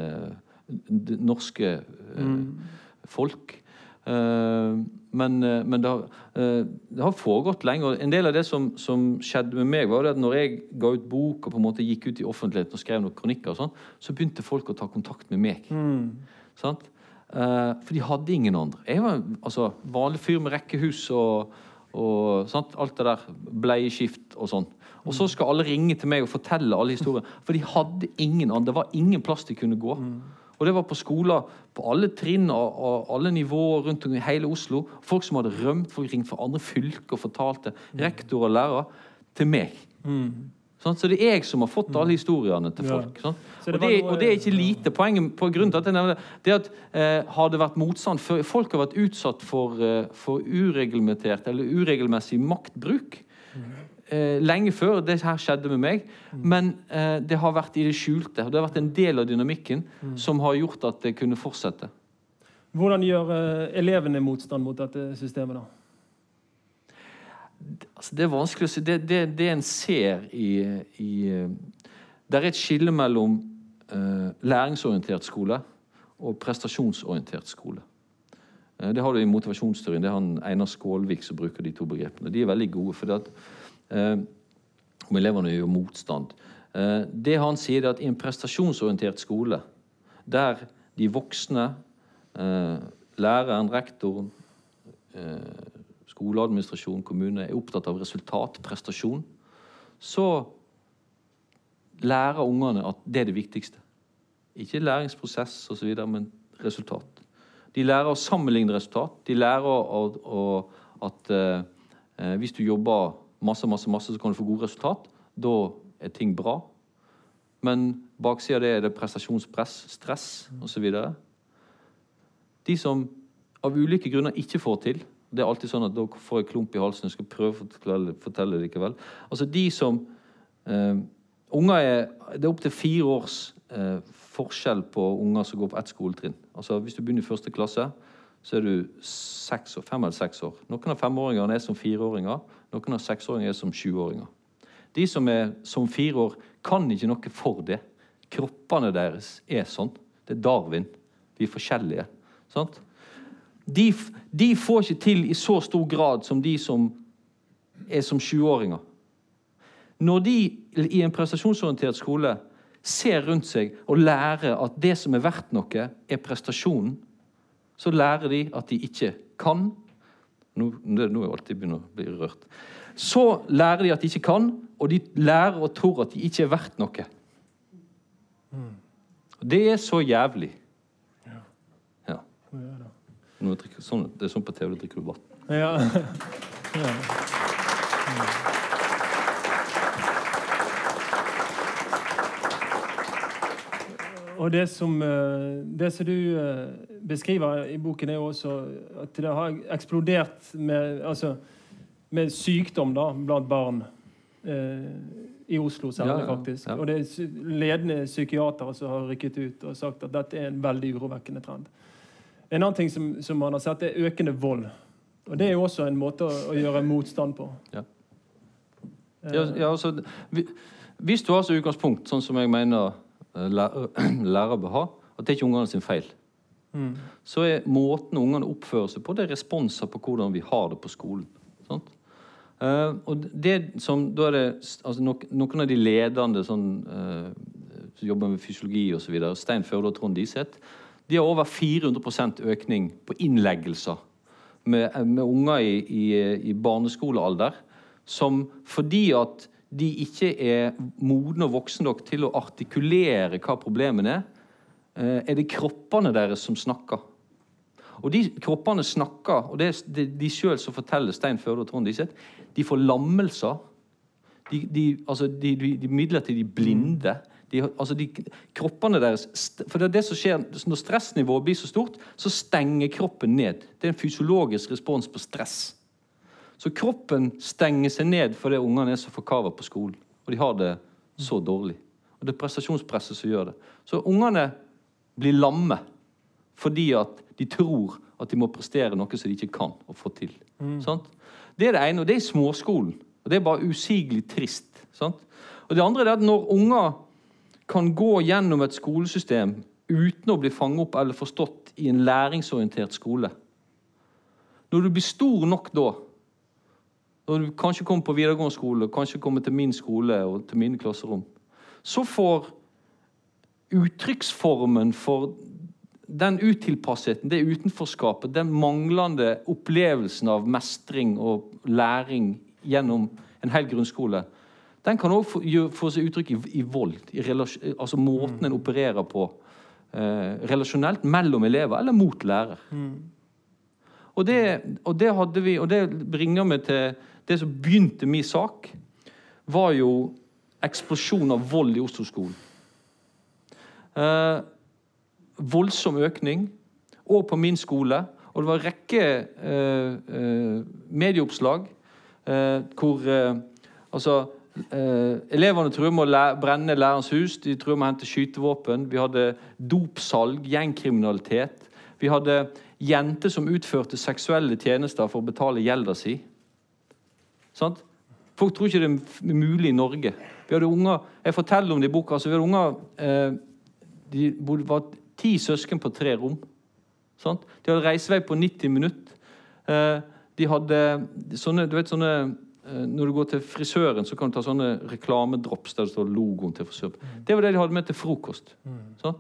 norske mm folk. Eh, men, eh, men det, har, eh, det, har, foregått lenge. og En del av det som, som, skjedde med meg, var at når jeg ga ut bok og på en måte gikk ut i offentligheten og skrev noen kronikker, og sånn, så begynte folk å ta kontakt med meg. Mm. For de hadde ingen andre. Jeg var altså, vanlig fyr med rekkehus og, og sant? alt det der. Bleieskift og sånn. Og så skal alle ringe til meg og fortelle alle historier. For de hadde ingen andre. Det var ingen plass de kunne gå. Mm. Og det var på skoler på alle trinn og, alle nivåer rundt om i hele Oslo. Folk som hadde rømt, folk ringte fra andre fylker og fortalte. Rektor og lærer. Til meg. Mm. Sånn, så det er jeg som har fått alle historiene til folk. Sånn. Og, det, og, det, er ikke lite. Poenget på grunn til at jeg nevner det, er at eh, har det vært motstand før Folk har vært utsatt for, eh, for ureglementert eller uregelmessig maktbruk. Mm eh, lenge før det her skjedde med meg. Men eh, det har vært i det skjulte. Det har vært en del av dynamikken mm. som har gjort at det kunne fortsette. Hvordan gjør eh, elevene motstand mot dette systemet, da? Altså, det er vanskelig å si. Det, det, det en ser i, i eh, Det er et skille mellom eh, læringsorientert skole og prestasjonsorientert skole. Eh, det har du i motivasjonsteorien. Det er han Einar Skålvik som bruker de to begrepene. De er veldig gode. for det at om elevene gjør motstand. Eh, det han sier, er at i en prestasjonsorientert skole, der de voksne, eh, læreren, rektoren, skoleadministrasjon, kommune er opptatt av resultat, prestasjon, så lærer ungene at det er det viktigste. Ikke læringsprosess osv., men resultat. De lærer å sammenligne resultat. De lærer å, å, at eh, hvis du jobber masse, masse, masse, så kan du få gode resultat. Da er ting bra. Men baksida av det er det prestasjonspress, stress osv. De som av ulike grunner ikke får til Det er alltid sånn at da får jeg klump i halsen. Jeg skal prøve å fortelle, det likevel. Altså de som eh, Unger er Det er opptil fire års eh, forskjell på unger som går på ett skoletrinn. Altså Hvis du begynner i første klasse, så er du seks, fem eller seks år. Noen av femåringene er som fireåringer. Noen av seksåringer er som sjuåringer. De som er som fire år, kan ikke noe for det. Kroppene deres er sånn. Det er Darwin. Vi er forskjellige. Sant? De, de, får ikke til i så stor grad som de som er som sjuåringer. Når de i en prestasjonsorientert skole ser rundt seg og lærer at det som er verdt noe, er prestasjonen, så lærer de at de ikke kan nå, nå er jeg alltid begynner å bli rørt. Så lærer de at de ikke kan, og de lærer og tror at de ikke er verdt noe. Det er så jævlig. Ja. Drikker, sånn, det er sånn på TV du drikker du vann. Ja. ja. Og det som, det som du beskriver i boken, er jo også at det har eksplodert med, altså, med sykdom da, blant barn. Eh, I Oslo særlig, ja, faktisk. Ja. Og det er ledende psykiatere som har rykket ut og sagt at dette er en veldig urovekkende trend. En annen ting som, som man har sett, er økende vold. Og det er jo også en måte å, å gjøre motstand på. Ja. Ja, ja, altså, hvis du har som utgangspunkt, sånn som jeg mener eh, lærere bør ha, at det er ikke ungene sin feil, mm. så er måten ungene oppfører seg på, det er responser på hvordan vi har det på skolen. Sant? Uh, og det som, da er det altså, nok, Noen av de ledende sånn, uh, som jobber med fysiologi osv., Stein Førde og Trond Diseth, de har over 400% økning på innleggelser med, med unger i, i, i barneskolealder som fordi at de ikke er modne og voksne nok til å artikulere hva problemene er, eh, er det kroppene deres som snakker. Og de kroppene snakker, og det er de sjøl som forteller Stein Førde og Trond Diseth, de får lammelser. De, de, altså de, de midlertidig blinde. De, altså de, kroppene deres For det er det som skjer Når stressnivået blir så stort, så stenger kroppen ned. Det er en fysiologisk respons på stress. Så kroppen stenger seg ned fordi ungene er så forkava på skolen. Og de har det så dårlig. Og det er prestasjonspresset som gjør det. Så ungene blir lamme fordi at de tror at de må prestere noe som de ikke kan å få til. Mm. Det er det ene, og det er i småskolen. Og Det er bare usigelig trist. Sant? Og Det andre er at når unger kan gå gjennom et skolesystem uten å bli fanget opp eller forstått i en læringsorientert skole Når du blir stor nok da når du kanskje kommer på videregående skole, kanskje kommer til min skole og til mine klasserom, så får uttrykksformen for den utilpassheten, det utenforskapet, den manglende opplevelsen av mestring og læring gjennom en hel grunnskole, den kan òg få, få, seg uttrykk i, i vold. I altså måten en opererer på eh, relasjonelt mellom elever eller mot lærer. Mm. Og, det, og, det, vi, og det bringer meg til det som begynte min sak, var jo eksplosjon av vold i Oslo-skolen. Eh, voldsom økning. Og på min skole. Og det var en rekke eh, eh medieoppslag eh, hvor eh, altså eh, Elevene truer med å læ brenne lærerens hus, de truer med å hente skytevåpen. Vi hadde dopsalg, gjengkriminalitet. Vi hadde jenter som utførte seksuelle tjenester for å betale gjelda si. Sant? Folk tror ikke det er mulig i Norge. Vi hadde unger, Jeg forteller om det i boka. Altså vi hadde unger eh, De var ti søsken på tre rom. Sant? De hadde reisevei på 90 minutter. Eh, de hadde sånne, du vet, sånne eh, Når du går til frisøren, så kan du ta sånne reklamedrops der det står logoen til frisøren. Mm. Det var det de hadde med til frokost. Mm.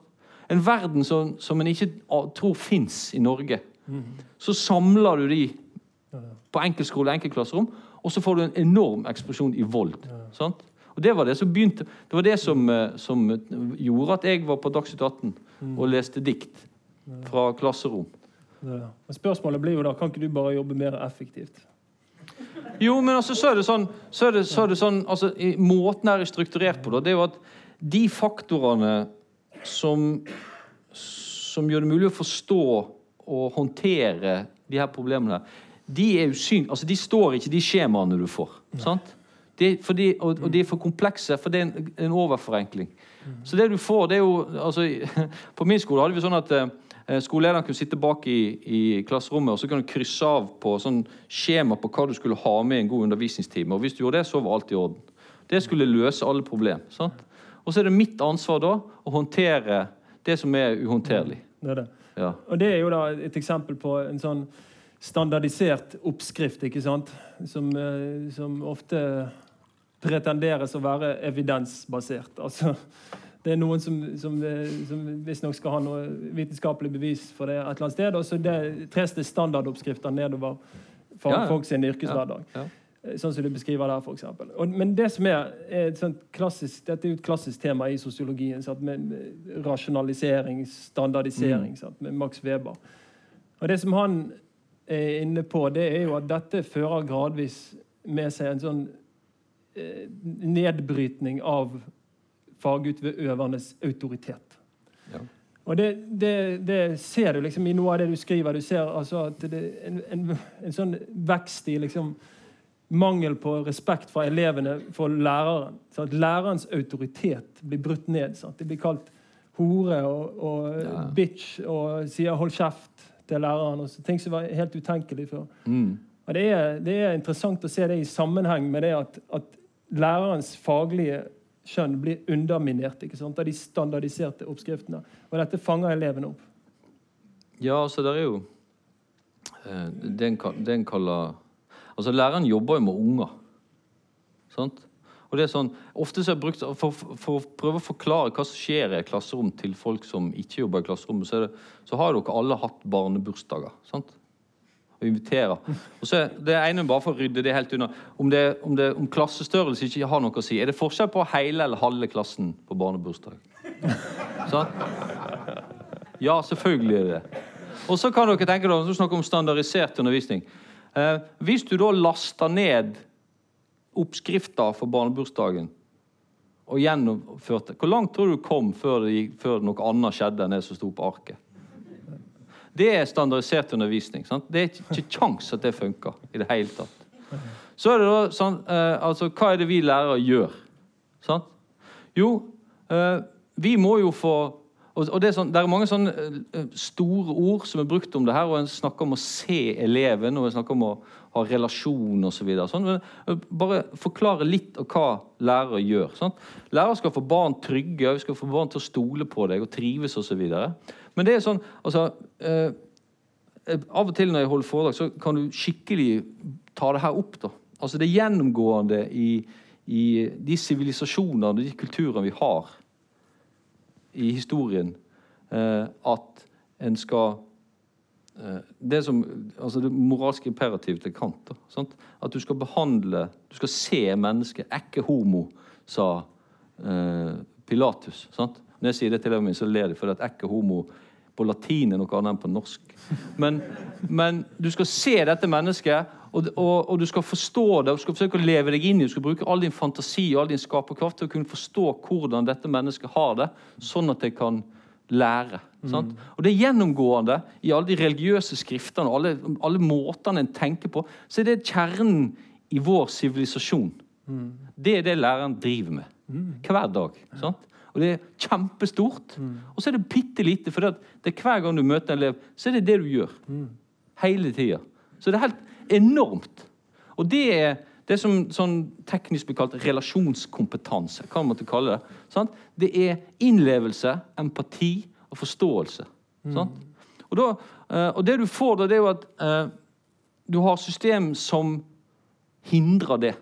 En verden som, som en ikke tror fins i Norge. Mm. Så samler du de på enkeltskole og enkeltklasserom, og så får du en enorm eksplosjon i vold. Ja. Og Det var det som begynte, det var det som, eh, som gjorde at jeg var på Dagsnytt 18 mm. og leste dikt fra klasserom. Ja. Spørsmålet blir jo da, kan ikke du bare jobbe mer effektivt? Jo, men altså, så er det sånn, så er det, så er det sånn altså, Måten jeg er strukturert på, da, det er jo at de faktorene som, som gjør det mulig å forstå og håndtere de her problemene, de er usyn, altså de står ikke de skjemaene du får. De, fordi, og, og, de er for komplekse, for det er en, en overforenkling. Mm. Så det du får, det er jo altså, På min skole hadde vi sånn at eh, skolelederen kunne sitte bak i, i, klasserommet og så kunne du krysse av på sånn skjema på hva du skulle ha med i en god undervisningstime. Og hvis du gjorde det, så var alt i orden. Det skulle løse alle problem. Sant? Og så er det mitt ansvar da å håndtere det som er uhåndterlig. Det er det. Ja. Og det er jo da et eksempel på en sånn standardisert oppskrift, ikke sant? Som, eh, som ofte pretenderes å være evidensbasert. Altså, det er noen som, som, eh, som visstnok skal ha noe vitenskapelig bevis for det et eller annet sted, og så det tres det standardoppskrifter nedover for ja, folk sin yrkeshverdag. Ja, ja. Eh, sånn som du beskriver der, f.eks. Men det som er, er klassisk, dette er jo et klassisk tema i sosiologien. Sant? Med, rasjonalisering, standardisering, mm. med Max Weber. Og det som han er inne på, det er jo at dette fører gradvis med seg en sånn eh, nedbrytning av fagutøvernes autoritet. Ja. Og det, det, det, ser du liksom i noe av det du skriver. Du ser altså at det er en, en, en sånn vekst i liksom mangel på respekt fra elevene for læreren. Så at lærerens autoritet blir brutt ned. Sant? Det blir kalt hore og, og ja. bitch og sier 'hold kjeft' til læreren. og så Ting som var helt utenkelig før. Mm. Og det er, det er, interessant å se det i sammenheng med det at, at lærerens faglige skjønn blir underminert ikke sant, av de standardiserte oppskriftene. Og dette fanger elevene opp. Ja, altså det er jo det Den, den kaller Altså, læreren jobber jo med unger. Sant? Og det er sånn, ofte så er brukt, for, for, å prøve å forklare hva som skjer i et klasserom til folk som ikke jobber i klasserommet, så, det, så har dere alle hatt barnebursdager. sant? Og inviterer. Og så er Det ene bare for å rydde det helt unna. Om, det, om, det, om klassestørrelse ikke har noe å si. Er det forskjell på hele eller halve klassen på barnebursdag? Sånn? Ja, selvfølgelig er det det. Og så kan dere tenke dere, snakke om standardisert undervisning. Eh, hvis du da laster ned oppskrifter for barnebursdagen og gjennomførte Hvor langt tror du kom før, det, før noe annet skjedde enn det som sto på arket? Det er standardisert undervisning. Sant? Det er ikke kjangs at det funker i det hele tatt. Så er det da sånn eh, Altså, hva er det vi lærere gjør? Sant? Jo, eh, vi må jo få og, og det, er sånn, det, er mange sånne uh, store ord som er brukt om det her, og en snakker om å se eleven, og en snakker om å ha relasjon osv. Så sånn, uh, bare forklare litt av hva lærere gjør. Sånn. Lærere skal få barn trygge, vi skal få barn til å stole på deg og trives osv. Men det er sånn altså, eh, Av og til når jeg holder foredrag, så kan du skikkelig ta det her opp. da. Altså Det er gjennomgående i, i de sivilisasjonene og de kulturene vi har i historien eh, at en skal eh, det som, altså det moralske imperativet til Kant. Da, at du skal behandle Du skal se mennesket. Ekke homo, sa eh, Pilatus. Sant? Når jeg sier det til mine, så ler de, for at ekke homo på latin er noe annet enn på norsk. Men, men du skal se dette mennesket, og, og, og, du skal forstå det, og du skal forsøke å leve deg inn i. Du skal bruke all din fantasi og all din skaperkraft til å kunne forstå hvordan dette mennesket har det, sånn at det kan lære. Mm. Og Det er gjennomgående i alle de religiøse skriftene og alle, alle måtene en tenker på. Så er det kjernen i vår sivilisasjon. Mm. Det er det læreren driver med mm. hver dag. Sant? Og det er kjempestort. Mm. Og så er det bitte lite, for det er hver gang du møter en elev, så er det det du gjør. Mm. Hele tida. Så det er helt enormt. Og det er det som sånn teknisk blir kalt relasjonskompetanse. hva man kalle Det sant? Det er innlevelse, empati og forståelse. Mm. Og, da, eh, og, det du får da, det er jo at uh, du har system som hindrer det.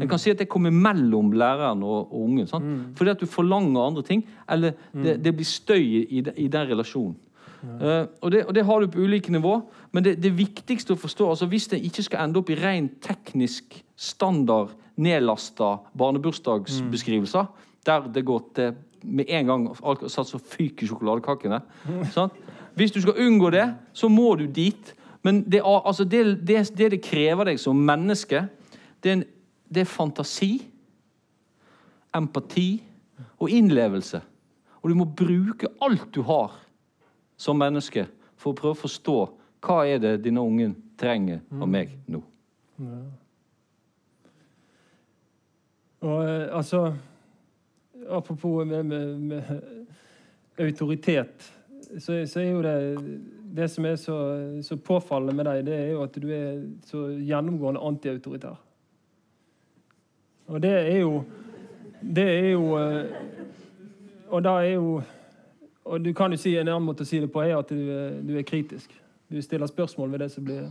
En kan si at det kommer mellom læreren og, og ungen. Mm. Fordi at du forlanger andre ting, eller det, mm. det blir støy i, i den relasjonen. Uh, og, det, og, det, har du på ulike nivå, men det, det viktigste å forstå altså Hvis det ikke skal ende opp i ren teknisk standard nedlasta barnebursdagsbeskrivelser, mm. der det går til med en gang satt så fyker sjokoladekakene sant? Hvis du skal unngå det, så må du dit. Men det, altså det, det, det krever deg som menneske, det er, en, det er fantasi, empati og innlevelse. Og du må bruke alt du har som menneske for å prøve å forstå hva er det denne ungen trenger av meg nå. Ja. Og eh, altså Apropos med, med, med autoritet, så, så, er jo det Det som er så, så, påfallende med deg, det er jo at du er så gjennomgående antiautoritær. Og det er jo Det er jo eh, Og da er jo og du kan jo si En annen måte å si det på er at du, du er kritisk. Du stiller spørsmål ved det som blir,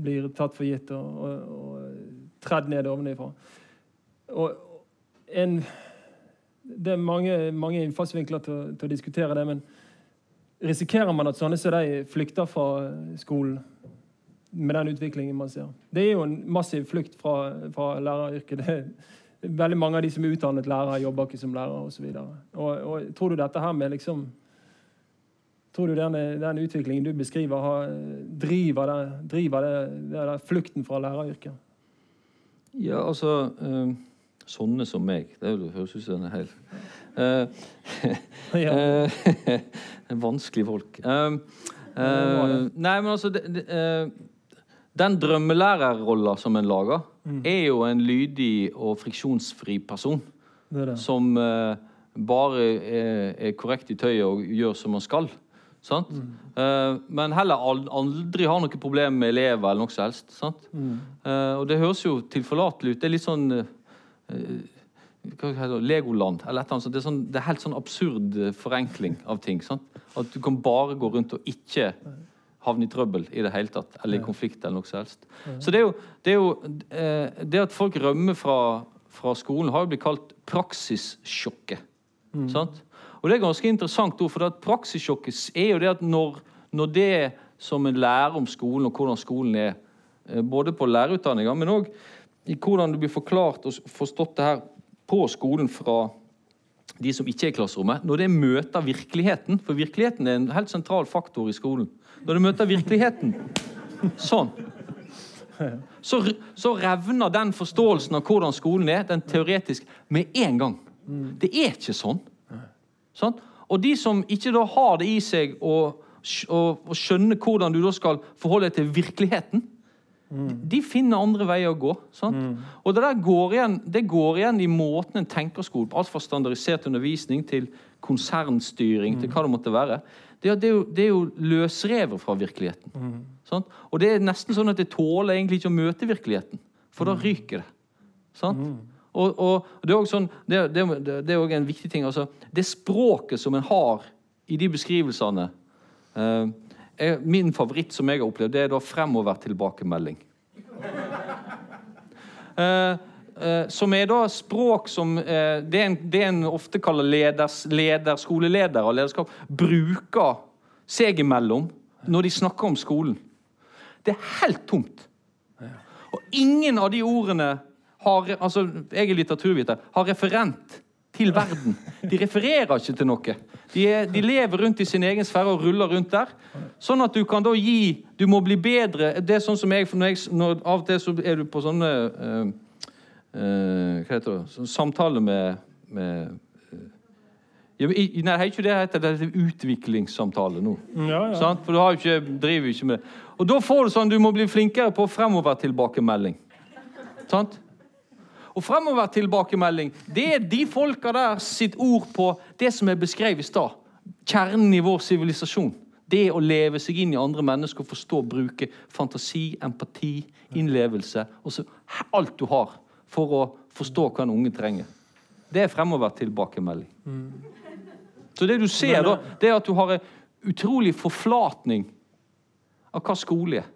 blir tatt for gitt og, og, og tredd ned ovenifra. Og en, det er mange, mange innfallsvinkler til, til, å diskutere det, men risikerer man at sånne som de flykter fra skolen med den utviklingen man ser? Det er jo en massiv flukt fra, fra læreryrket. er Veldig mange av de som er utdannet lærere, jobber ikke som lærere osv. Og, og, tror du dette her med liksom Tror du denne, den utviklingen du beskriver, har, driver, det, driver det, det flukten fra læreryrket? Ja, altså øh, Sånne som meg. Det høres ut som en hel Uh, ja. Vanskelige folk. Uh, uh, nei, men altså det, det, Den drømmelærerrolla som en lager, mm. er jo en lydig og friksjonsfri person. Det. Som bare er, er, korrekt i tøyet og gjør som man skal. Mm. Uh, men heller aldri har noe problem med elever eller noe som helst. Mm. Uh, og det høres jo tilforlatelig ut. Det er litt sånn uh, Legoland eller et eller annet. Det er, sånn, det er helt sånn absurd forenkling av ting. Sant? At du kan bare gå rundt og ikke havne i trøbbel i det hele tatt, eller i konflikt eller noe som helst. Så det er jo det, er jo, det at folk rømmer fra, fra skolen, har jo blitt kalt praksissjokket. Mm. Sant? Og Det er ganske interessant, for at praksissjokket er jo det at når, når, det som en lærer om skolen, og hvordan skolen er, eh, både på lærerutdanninga, men òg i hvordan det blir forklart og forstått det her på skolen fra de som ikke er i klasserommet, når det møter virkeligheten For virkeligheten er en helt sentral faktor i skolen. Når det møter virkeligheten sånn så, så revner den forståelsen av hvordan skolen er, den teoretisk, med en gang. Det er ikke sånn. Sånn? Og de som ikke da har det i seg å, å, å skjønne hvordan du da skal forholde deg til virkeligheten, mm. de finner andre veier å gå. Mm. Og det der går igjen, det går igjen i måten en tenker skole på. Alt fra standardisert undervisning til konsernstyring mm. til hva det måtte være. Det det er, jo, det er jo, løsrevet fra virkeligheten. Mm. Og det er nesten sånn at det tåler egentlig ikke å møte virkeligheten, for da mm. ryker det. Sant? Og, og det, er sånn, det, det, det, er også en viktig ting. Altså, det språket som en har i de beskrivelsene eh, er Min favoritt som jeg har opplevd, det er da fremover-tilbakemelding. Eh, eh, som er da språk som eh, det, en, det en ofte kaller leders, leder, skoleleder og lederskap, bruker seg imellom når de snakker om skolen. Det er helt tomt. Og ingen av de ordene har, altså, jeg er litteraturviter, har referent til verden. De refererer ikke til noe. De, er, de, lever rundt i sin egen sfære og ruller rundt der. Sånn at du kan da gi Du må bli bedre. Det er sånn som jeg, når jeg når, Av og til så er du på sånne uh, uh, Hva heter det? Sånn samtale med, med ja, i, Nei, ikke det heter det heter utviklingssamtale nå. Ja, ja. For du har jo ikke, driver jo ikke med det. Og da får du sånn Du må bli flinkere på fremovertilbakemelding. Sant? Og fremover-tilbakemelding det er de folka der sitt ord på det som er beskrevet i stad. Kjernen i vår sivilisasjon. Det å leve seg inn i andre mennesker og forstå bruke fantasi, empati, innlevelse. og Alt du har for å forstå hva en unge trenger. Det er fremover-tilbakemelding. Så det du ser da, det er at du har en utrolig forflatning av hva skole er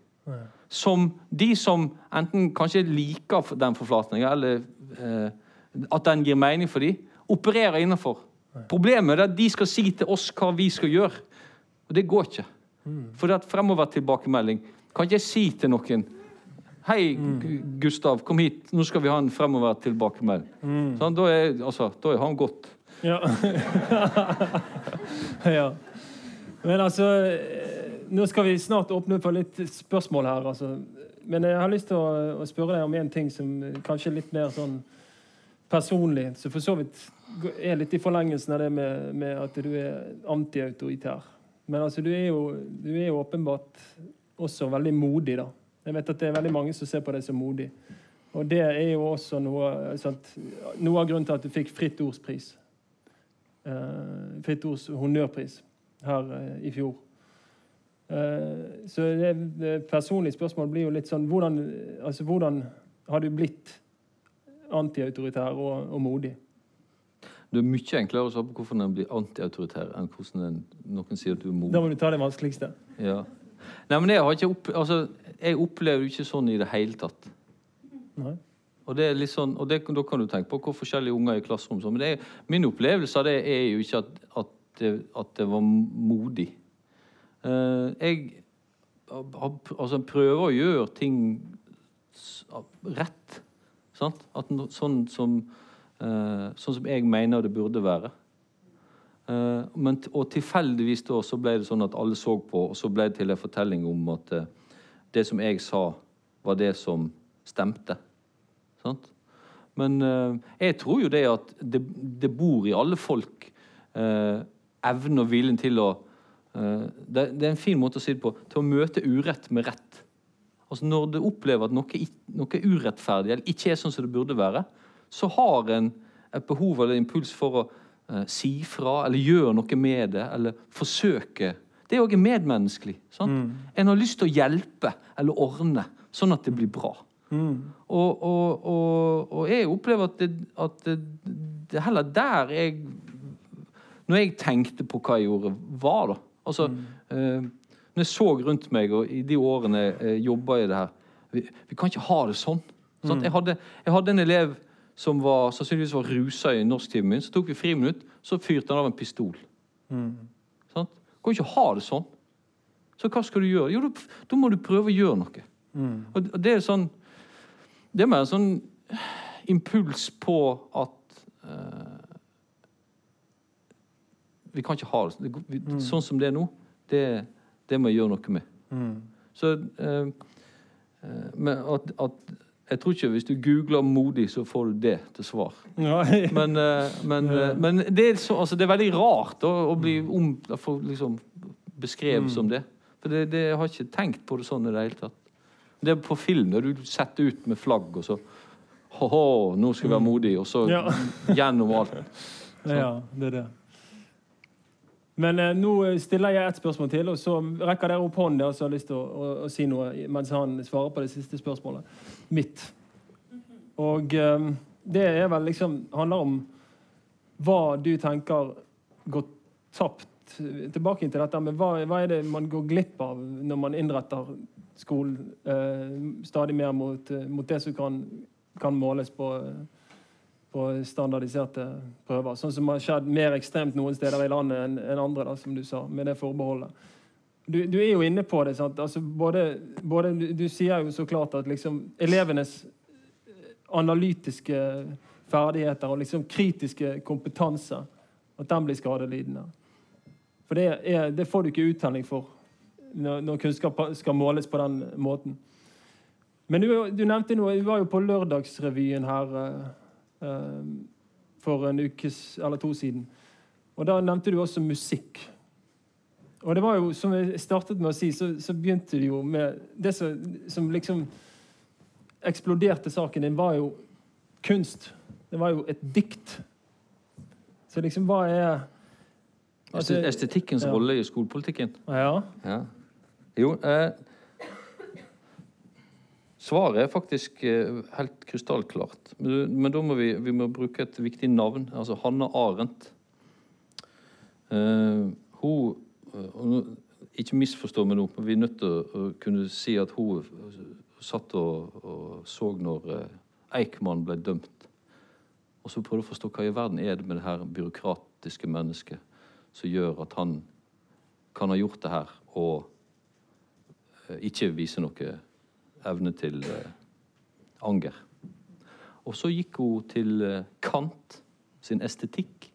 som de som enten kanskje liker den forflatninga, eller eh, at den gir mening for dem, opererer innenfor. Problemet er at de skal si til oss hva vi skal gjøre. Og det går ikke. Mm. For det at fremover-tilbakemelding kan ikke jeg si til noen Hei, mm. Gustav, kom hit. Nå skal vi ha en fremover-tilbakemelding. Mm. Sånn, da, er, altså, da er han gått. Ja. ja. Men altså nå skal vi snart åpne for litt spørsmål her. Altså. Men jeg har lyst til å, å, spørre deg om en ting som kanskje er litt mer sånn personlig. Så for så vidt er litt i forlengelsen av det med, med at du er antiautoritær. Men altså, du er, jo, du er jo åpenbart også veldig modig, da. Jeg vet at det er veldig mange som ser på deg som modig. Og det er jo også noe, sant, noe av grunnen til at du fikk Fritt Ords pris. Uh, Fritt Ords honnørpris her uh, i fjor. Eh, så det personlige spørsmålet blir jo litt sånn hvordan, altså, hvordan har du blitt antiautoritær og, og modig? Det er mye enklere å svare på hvorfor en blir antiautoritær, enn hvordan den, noen sier at du er modig. Da må du ta det vanskeligste. Ja. Nei, men jeg, har ikke opp, altså, jeg opplever jo ikke sånn i det hele tatt. Nei. Og, det er litt sånn, og det, da kan du tenke på hvor forskjellige unger i klasserom. Men er, min opplevelse av det er jo ikke at, at, det, at det var modig. Eh, jeg altså, prøver å gjøre ting rett. Sant? At, sånn, som, eh, sånn som jeg mener det burde være. Eh, men, og tilfeldigvis da så ble det sånn at alle så på, og så ble det til en fortelling om at det som jeg sa, var det som stemte. Sant? Men jeg tror jo det at det, det bor i alle folk uh, evnen og viljen til å det, det, er en fin måte å si det på. Til å møte urett med rett. Altså Når du opplever at noe, noe er urettferdig eller ikke er sånn som det burde være, så har en et behov eller impuls for å si fra eller gjøre noe med det, eller forsøke. Det er òg medmenneskelig. Mm. En har lyst til å hjelpe eller ordne, sånn at det blir bra. Mm. Og, og, og, og, jeg opplever at, det, at det, det heller der jeg Når jeg tenkte på hva jeg gjorde, var da Altså, mm. eh, Når jeg så rundt meg, og i de årene jeg eh, jobba i det her vi, vi, kan ikke ha det sånn. Mm. Jeg, hadde, jeg, hadde, en elev som var, sannsynligvis var rusa i norsktimen min. Så tok vi friminutt, så fyrte han av en pistol. Mm. Sant? Kan ikke ha det sånn. Så hva skal du gjøre? Jo, da, må du prøve å gjøre noe. Mm. Og det er sånn det er mer en sånn impuls på at uh, Vi kan ikke ha det. vi, mm. Sånn som det er nå, det, det, må jeg gjøre noe med. Mm. Så uh, uh, at, at, Jeg tror ikke hvis du googler 'modig', så får du det til svar. men, men, men det, er så, altså, det, er veldig rart å, å bli om, få liksom, beskrevet mm. som det. For det, det, jeg har ikke tenkt på det sånn i det hele tatt. Det er på film, når du setter ut med flagg, og så Ho-ho, nå skal vi være modige, og så ja. gjennom alt. Så. Ja, det er det. Men eh, nå stiller jeg et spørsmål til, og så rekker dere opp hånden og som har lyst til å, å, å, si noe mens han svarer på det siste spørsmålet. Mitt. Og eh, det er vel liksom handler om hva du tenker går tapt Tilbake til dette med hva, hva er det man går glipp av når man innretter skolen eh, stadig mer mot, eh, mot, det som kan, kan måles på, på, standardiserte prøver. Sånn som har skjedd mer ekstremt noen steder i landet enn en andre, da, som du sa, med det forbeholdet. Du, du er jo inne på det. Altså, både, både du, sier jo så klart at liksom, elevenes analytiske ferdigheter og liksom kritiske kompetanse at den blir skadelidende. For det, er, det får du ikke uttelling for når, når kunnskap skal måles på den måten. Men du, du nevnte noe, vi var jo på Lørdagsrevyen her uh, for en ukes eller to siden. Og Da nevnte du også musikk. Og det var jo, Som jeg startet med å si, så, så begynte det jo med Det som, som, liksom eksploderte saken din, var jo kunst. Det var jo et dikt. Så liksom, hva er altså, Estetikkens ja. rolle i skolepolitikken? Ja. ja. Jo, eh, svaret er faktisk eh, helt krystallklart. Men, da må vi, vi må bruke et viktig navn. Altså Hanne Arendt. Uh, hun eh, Ikke misforstå meg nå, men vi er nødt til å, kunne si at hun satt og, og så når Eichmann ble dømt. Og så prøvde å forstå hva i verden er det med det her byråkratiske mennesket som gjør at han kan ha gjort det her, og ikke vise noe evne til eh, anger. Og så gikk hun til eh, Kant sin estetikk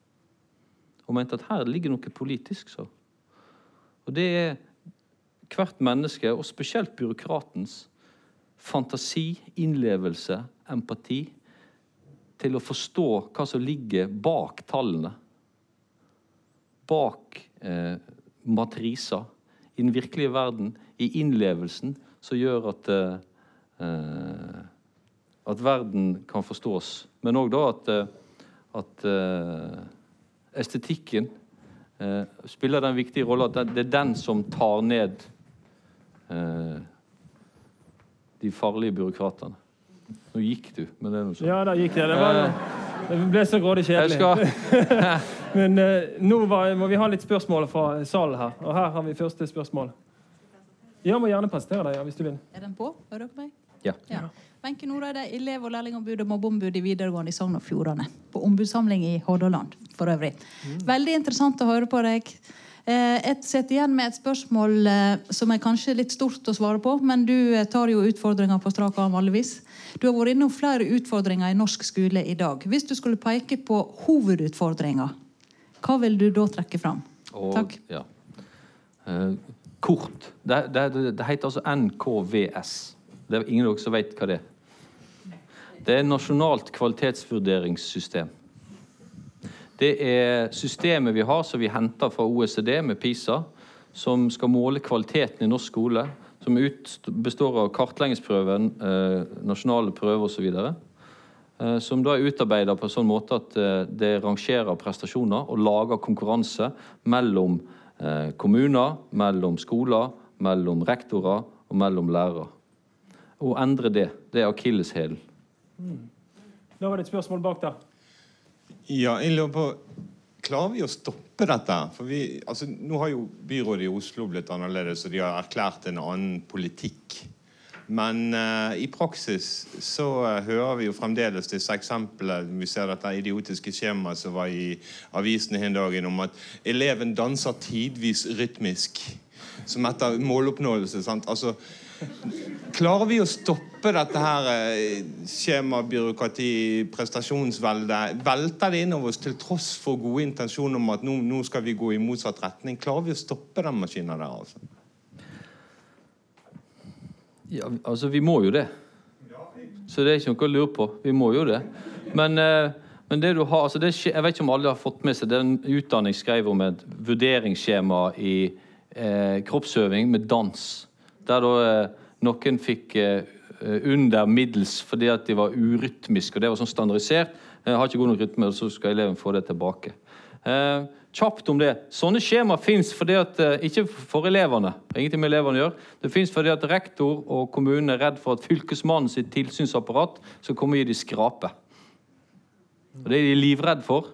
og mente at her ligger noe politisk. så. Og det er hvert menneske, og spesielt byråkratens, fantasi, innlevelse, empati, til å forstå hva som ligger bak tallene. Bak eh, matriser i den virkelige verden, i innlevelsen, som gjør at eh, at verden kan forstås. Men òg da at, eh, at eh, estetikken eh, spiller den viktige rolla at det er den som tar ned de farlige byråkratene. Nå gikk du, men det er noe sånt. Ja, da gikk jeg. Det, var, det ble så grådig kjedelig. men nå var, må vi ha litt spørsmål fra salen her. Og her har vi første spørsmål. Ja, må gjerne presentere deg, ja, hvis du vil. Er den på? Hører dere meg? Ja. ja. Wenche Noreide, elev- og lærlingombud og mobbeombud i videregående i Sogn og Fjordane. På ombudssamling i Hordaland for øvrig. Mm. Veldig interessant å høre på deg. Eh, jeg sitter igjen med et spørsmål eh, som er kanskje litt stort å svare på, men du eh, tar jo utfordringer på strak arm vanligvis. Du har vært innom flere utfordringer i norsk skole i dag. Hvis du skulle peke på hovedutfordringer, hva vil du da trekke fram? Og, Takk. Ja kort. Det, det, det, heter altså NKVS. Det er ingen av dere som vet hva det er. Det er nasjonalt kvalitetsvurderingssystem. Det er systemet vi har som vi henter fra OECD med PISA, som skal måle kvaliteten i norsk skole. Som består av kartleggingsprøven, eh, nasjonale prøver osv. Eh, som da er utarbeida på en sånn måte at eh, det rangerer prestasjoner og lager konkurranse mellom eh, kommuner, mellom skoler, mellom rektorer og mellom lærere. Å endre det, det er akilleshælen. Mm. Da var det et spørsmål bak der. Ja, jeg lurer på Klarer vi å stoppe dette? For vi, altså, Nå har jo byrådet i Oslo blitt annerledes, og de har erklært en annen politikk. Men uh, i praksis så uh, hører vi jo fremdeles disse eksemplene. Vi ser dette idiotiske skjemaet som var i avisene den dagen, om at eleven danser tidvis rytmisk. Som etter måloppnåelse. sant? Altså, Klarer vi å stoppe dette her skjema, byråkrati, prestasjonsveldet? Velter det innover oss til tross for gode intensjoner om at nå, nå, skal vi gå i motsatt retning? Klarer vi å stoppe den maskinen der? altså? Ja, altså, vi må jo det. Så det er ikke noe å lure på. Vi må jo det. Men, eh, men det du har, altså det, jeg vet ikke om alle har fått med seg den utdanning skrev om et vurderingsskjema i eh, kroppsøving med dans. Der da eh, noen fikk eh, under middels fordi at de var urytmiske. og Det var sånn standardisert. Jeg har ikke god nok rytme, og så skal eleven få det tilbake. Eh, kjapt om det. Sånne skjema fins ikke for elevene. ingenting med elevene å gjøre. Det fins fordi at rektor og kommunen er redd for at fylkesmannen sitt tilsynsapparat skal komme og gi dem skrape. Og Det er de livredde for.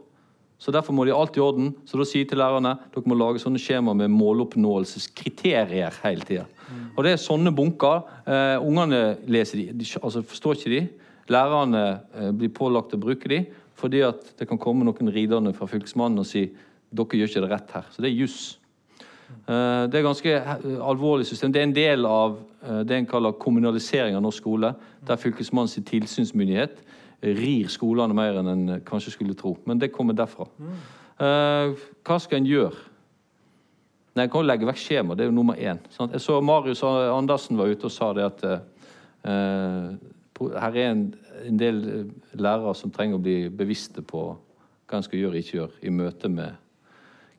Så Derfor må de alt i orden. Så da sier til lærerne dere må lage sånne skjema med måloppnåelseskriterier hele tida. Mm. Og det er sånne bunker. Eh, ungene leser de, de altså forstår ikke de. Lærerne eh, blir pålagt å bruke de fordi at det kan komme noen ridende fra Fylkesmannen og si dere gjør ikke det rett her. Så det er juss. Uh, det er ganske alvorlig system. Det er en del av det en kaller kommunalisering av norsk skole, der Fylkesmannens tilsynsmyndighet rir skolene mer enn en kanskje skulle tro. Men det kommer derfra. Hva skal en gjøre? Nei, En kan jo legge vekk skjema. Det er jo nummer én. Sant? Jeg så Marius Andersen var ute og sa det at uh, her er en, en, del lærere som trenger å bli bevisste på hva en skal gjøre og ikke gjøre i møte med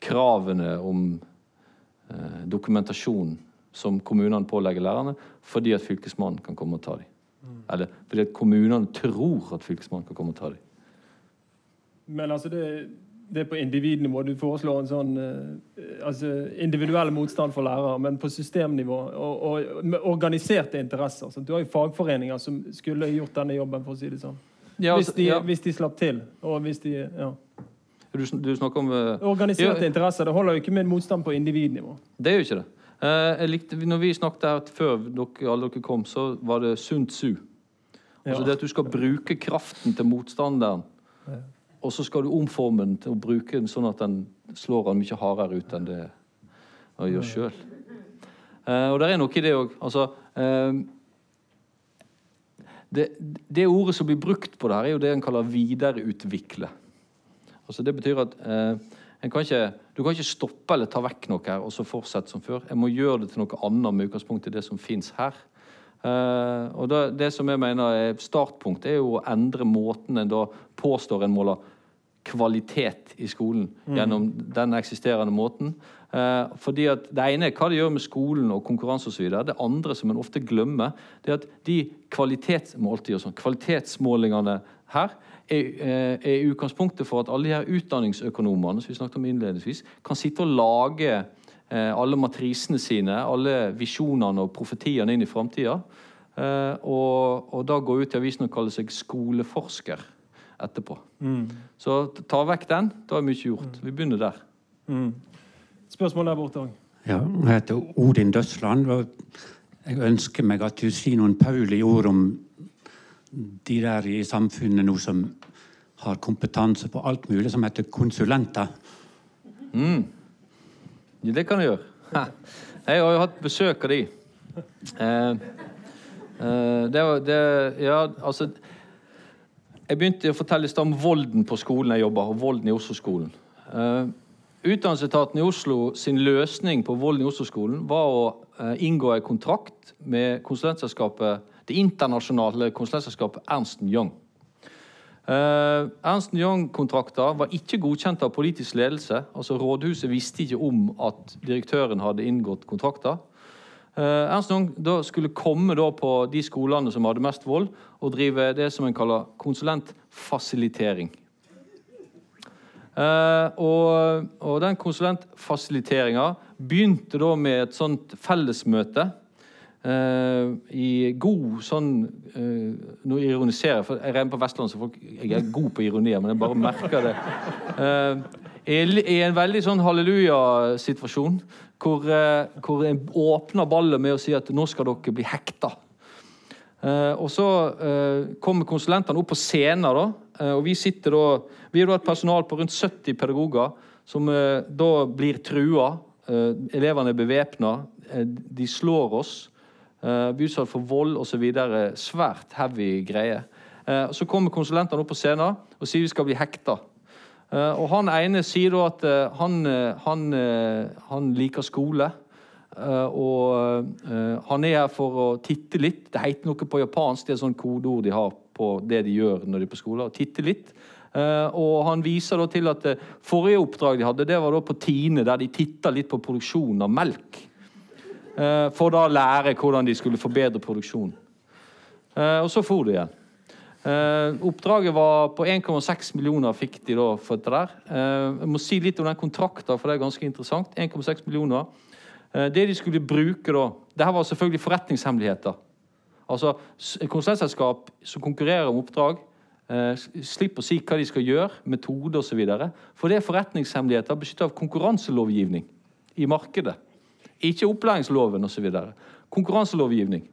kravene om eh, dokumentasjon som kommunene pålegger lærerne, fordi at Fylkesmannen kan komme og ta dem. Mm. Eller fordi kommunene tror at Fylkesmannen kan komme og ta dem. Men altså det, det er på individnivå. Du foreslår en sånn eh, altså individuell motstand for lærere, men på systemnivå og, og med organiserte interesser. Så du har jo fagforeninger som skulle gjort denne jobben, for å si det sånn. Ja, altså, hvis, de, ja. hvis, de, slapp til. Og hvis de ja. Du, du snakker om uh, Organiserte interesser. Det holder jo ikke med en motstand på individnivå. Det gjør ikke det. Uh, likte, når vi snakket her før dere, alle dere kom, så var det Sunt Su. Altså det at du skal bruke kraften til motstanderen, og så skal du omforme den til å bruke den sånn at den slår han mye hardere ut enn det han gjør sjøl. Uh, og det er noe i det òg. Altså uh, det, det, ordet som blir brukt på det her, er jo det en kaller videreutvikle. Altså Det betyr at kan ikke, du kan ikke stoppe eller ta vekk noe her og så fortsette som før. Jeg må gjøre det til noe annet med utgangspunkt i det som fins her. Eh, og da, Det som jeg mener er startpunkt, er jo å endre måten en da påstår en måler kvalitet i skolen mm. gjennom den eksisterende måten. Eh, fordi at Det ene er hva det gjør med skolen og konkurranse osv. Det andre som en ofte glemmer, det er at de kvalitetsmålene, sånn, kvalitetsmålingene her er, eh, er utgangspunktet for at alle de her utdanningsøkonomene som vi snakket om innledningsvis, kan sitte og lage eh, alle matrisene sine, alle visjonene og profetiene inn i framtida. Eh, og, og, da gå ut i avisen og kalle seg skoleforsker etterpå. Mm. Så ta vekk den, da er mye gjort. Vi begynner der. Mm. Spørsmål der borte òg. Ja, jeg heter Odin Døsland. og Jeg ønsker meg at du sier noen Pauli ord om de der i samfunnet nå som har kompetanse på alt mulig, som heter konsulenter. Mm. Ja, det kan jeg gjøre. Ha. Jeg har jo hatt besøk av de. Eh, eh, det var det Ja, altså Jeg begynte å fortelle i om volden på skolen jeg jobber, og volden i Oslo-skolen. Eh, Utdannelsesetaten i Oslo sin løsning på volden i Oslo-skolen var å eh, inngå en kontrakt med konsulentselskapet det internasjonale konsulentselskapet Ernst Young. Uh, Ernst Young-kontrakter var ikke godkjent av politisk ledelse. altså Rådhuset visste ikke om at direktøren hadde inngått kontrakter. Uh, Ernst Young skulle komme på de skolene som hadde mest vold, og drive det som en kaller konsulentfasilitering. Uh, og, og, den konsulentfasiliteringa begynte da med et sånt fellesmøte Uh, I god sånn uh, Nå ironiserer jeg, for jeg regner på Vestlandet, så folk, jeg er god på ironier, men jeg bare merker det. Uh, i, en veldig sånn halleluja-situasjon, hvor, hvor en åpner ballet med å si at nå skal dere bli hekta. og så kommer konsulentene opp på scenen, da, og vi sitter da Vi er da et personal på rundt 70 pedagoger som da blir trua. elevene er bevæpna. de slår oss. Uh, blir utsatt for vold osv. Svært heavy greie. Uh, så kommer konsulentene opp på scenen og sier vi skal bli hekta. Uh, og Han ene sier da at han, han, han, liker skole. og han er her for å titte litt. Det heter noe på japansk. Det er sånn kodeord de har på det de gjør når de er på skole. Titte litt. og Han viser da til at forrige oppdrag de hadde, det var da på Tine, der de titta litt på produksjonen av melk. Eh, for da å lære hvordan de skulle forbedre produksjonen. Eh, og så for de igjen. Eh, oppdraget var på 1,6 millioner fikk de da for dette der. jeg må si litt om den kontrakten, for det er ganske interessant. 1,6 millioner. det de skulle bruke da det her var selvfølgelig forretningshemmeligheter. Altså, Konsulentselskap som konkurrerer om oppdrag, slipper å si hva de skal gjøre, metode osv. For det er forretningshemmeligheter beskyttet av konkurranselovgivning i markedet. Ikke opplæringsloven osv. Konkurranselovgivning.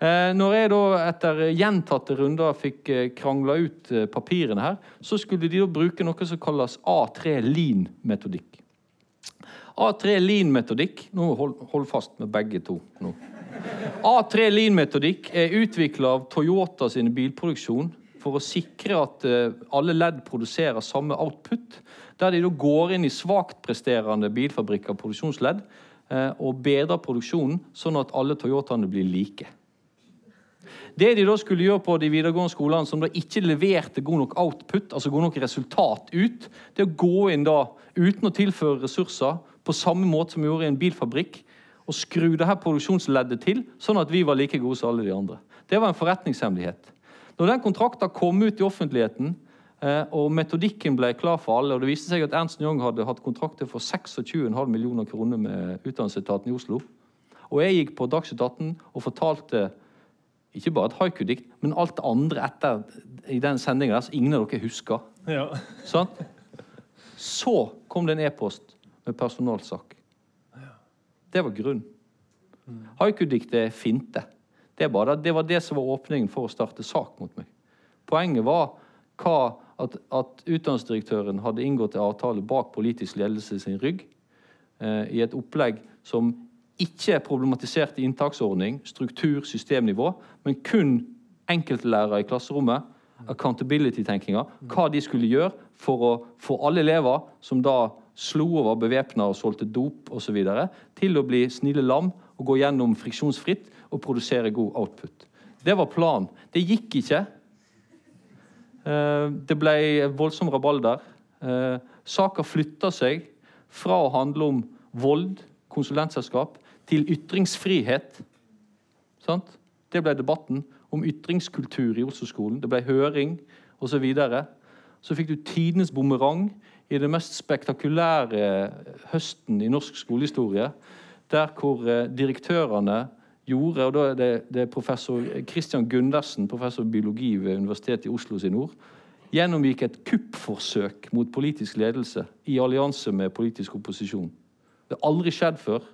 Eh, når jeg da etter gjentatte runder fikk eh, krangla ut eh, papirene her, så skulle de da bruke noe som kalles A3 Lean-metodikk. A3 Lean-metodikk Nå hold, hold, fast med begge to. nå. A3 Lean-metodikk er utvikla av Toyota sin bilproduksjon for å sikre at alle ledd produserer samme output. Der de da går inn i svakt presterende bilfabrikker og produksjonsledd og bedre produksjonen, sånn at alle Toyotaene blir like. Det de da skulle gjøre på de videregående skolene som da ikke leverte god nok output, altså god nok resultat ut, det å gå inn da uten å tilføre ressurser på samme måte som vi gjorde i en bilfabrikk, og skru det her produksjonsleddet til, sånn at vi var like gode som alle de andre. Det var en forretningshemmelighet. Når den kontrakten kom ut i offentligheten, Eh, og Metodikken ble klar for alle. og Det viste seg at Ernst Young hadde hatt kontrakter for 26,5 millioner kroner med Utdannelsesetaten i Oslo. Og jeg gikk på Dagsnytt 18 og fortalte ikke bare et haiku-dikt, men alt det andre etter i den sendinga der som ingen av dere husker. Ja. Sånn? Så kom det en e-post med personalsak. Det var grunnen. Haiku-diktet er finte. Det, det var det som var åpningen for å starte sak mot meg. Poenget var hva at, at utdanningsdirektøren hadde inngått en avtale bak politisk ledelse sin rygg eh, i et opplegg som ikke er problematisert i inntaksordning, struktur, systemnivå, men kun enkeltlærere i klasserommet, accountability-tenkinga, hva de skulle gjøre for å få alle elever som da slo over bevæpna og solgte dop osv., til å bli snille lam og gå gjennom friksjonsfritt og produsere god output. Det var planen. Det gikk ikke. Eh, det ble voldsom rabalder. Eh, Saka flytta seg fra å handle om vold, konsulentselskap, til ytringsfrihet. Sant? Det ble debatten om ytringskultur i Oslo-skolen. Det ble høring osv. Så, videre. så fikk du tidenes bumerang i den mest spektakulære høsten i norsk skolehistorie. Der hvor eh, direktørene gjorde, og da er det, det er professor Christian Gundersen, professor i biologi ved Universitetet i Oslo sin ord, gjennomgikk et kuppforsøk mot politisk ledelse i allianse med politisk opposisjon. Det har aldri skjedd før,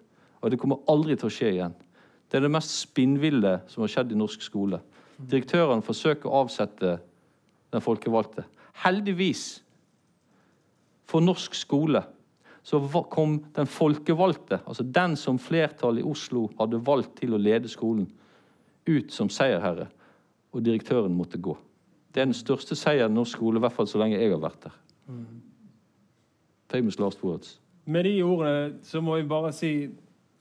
og det kommer aldri til å skje igjen. Det er det mest spinnville som har skjedd i norsk skole. Direktørene forsøker å avsette den folkevalgte. Heldigvis for norsk skole så kom den folkevalgte, altså den som flertallet i Oslo hadde valgt til å lede skolen, ut som seierherre, og direktøren måtte gå. Det er den største seieren i norsk skole, i hvert fall så lenge jeg har vært der. Famous last words. Med de ordene så må vi bare si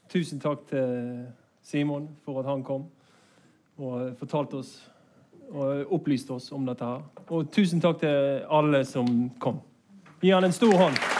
tusen takk til Simon for at han kom og fortalte oss og opplyste oss om dette. her. Og tusen takk til alle som kom. Gi han en stor hånd.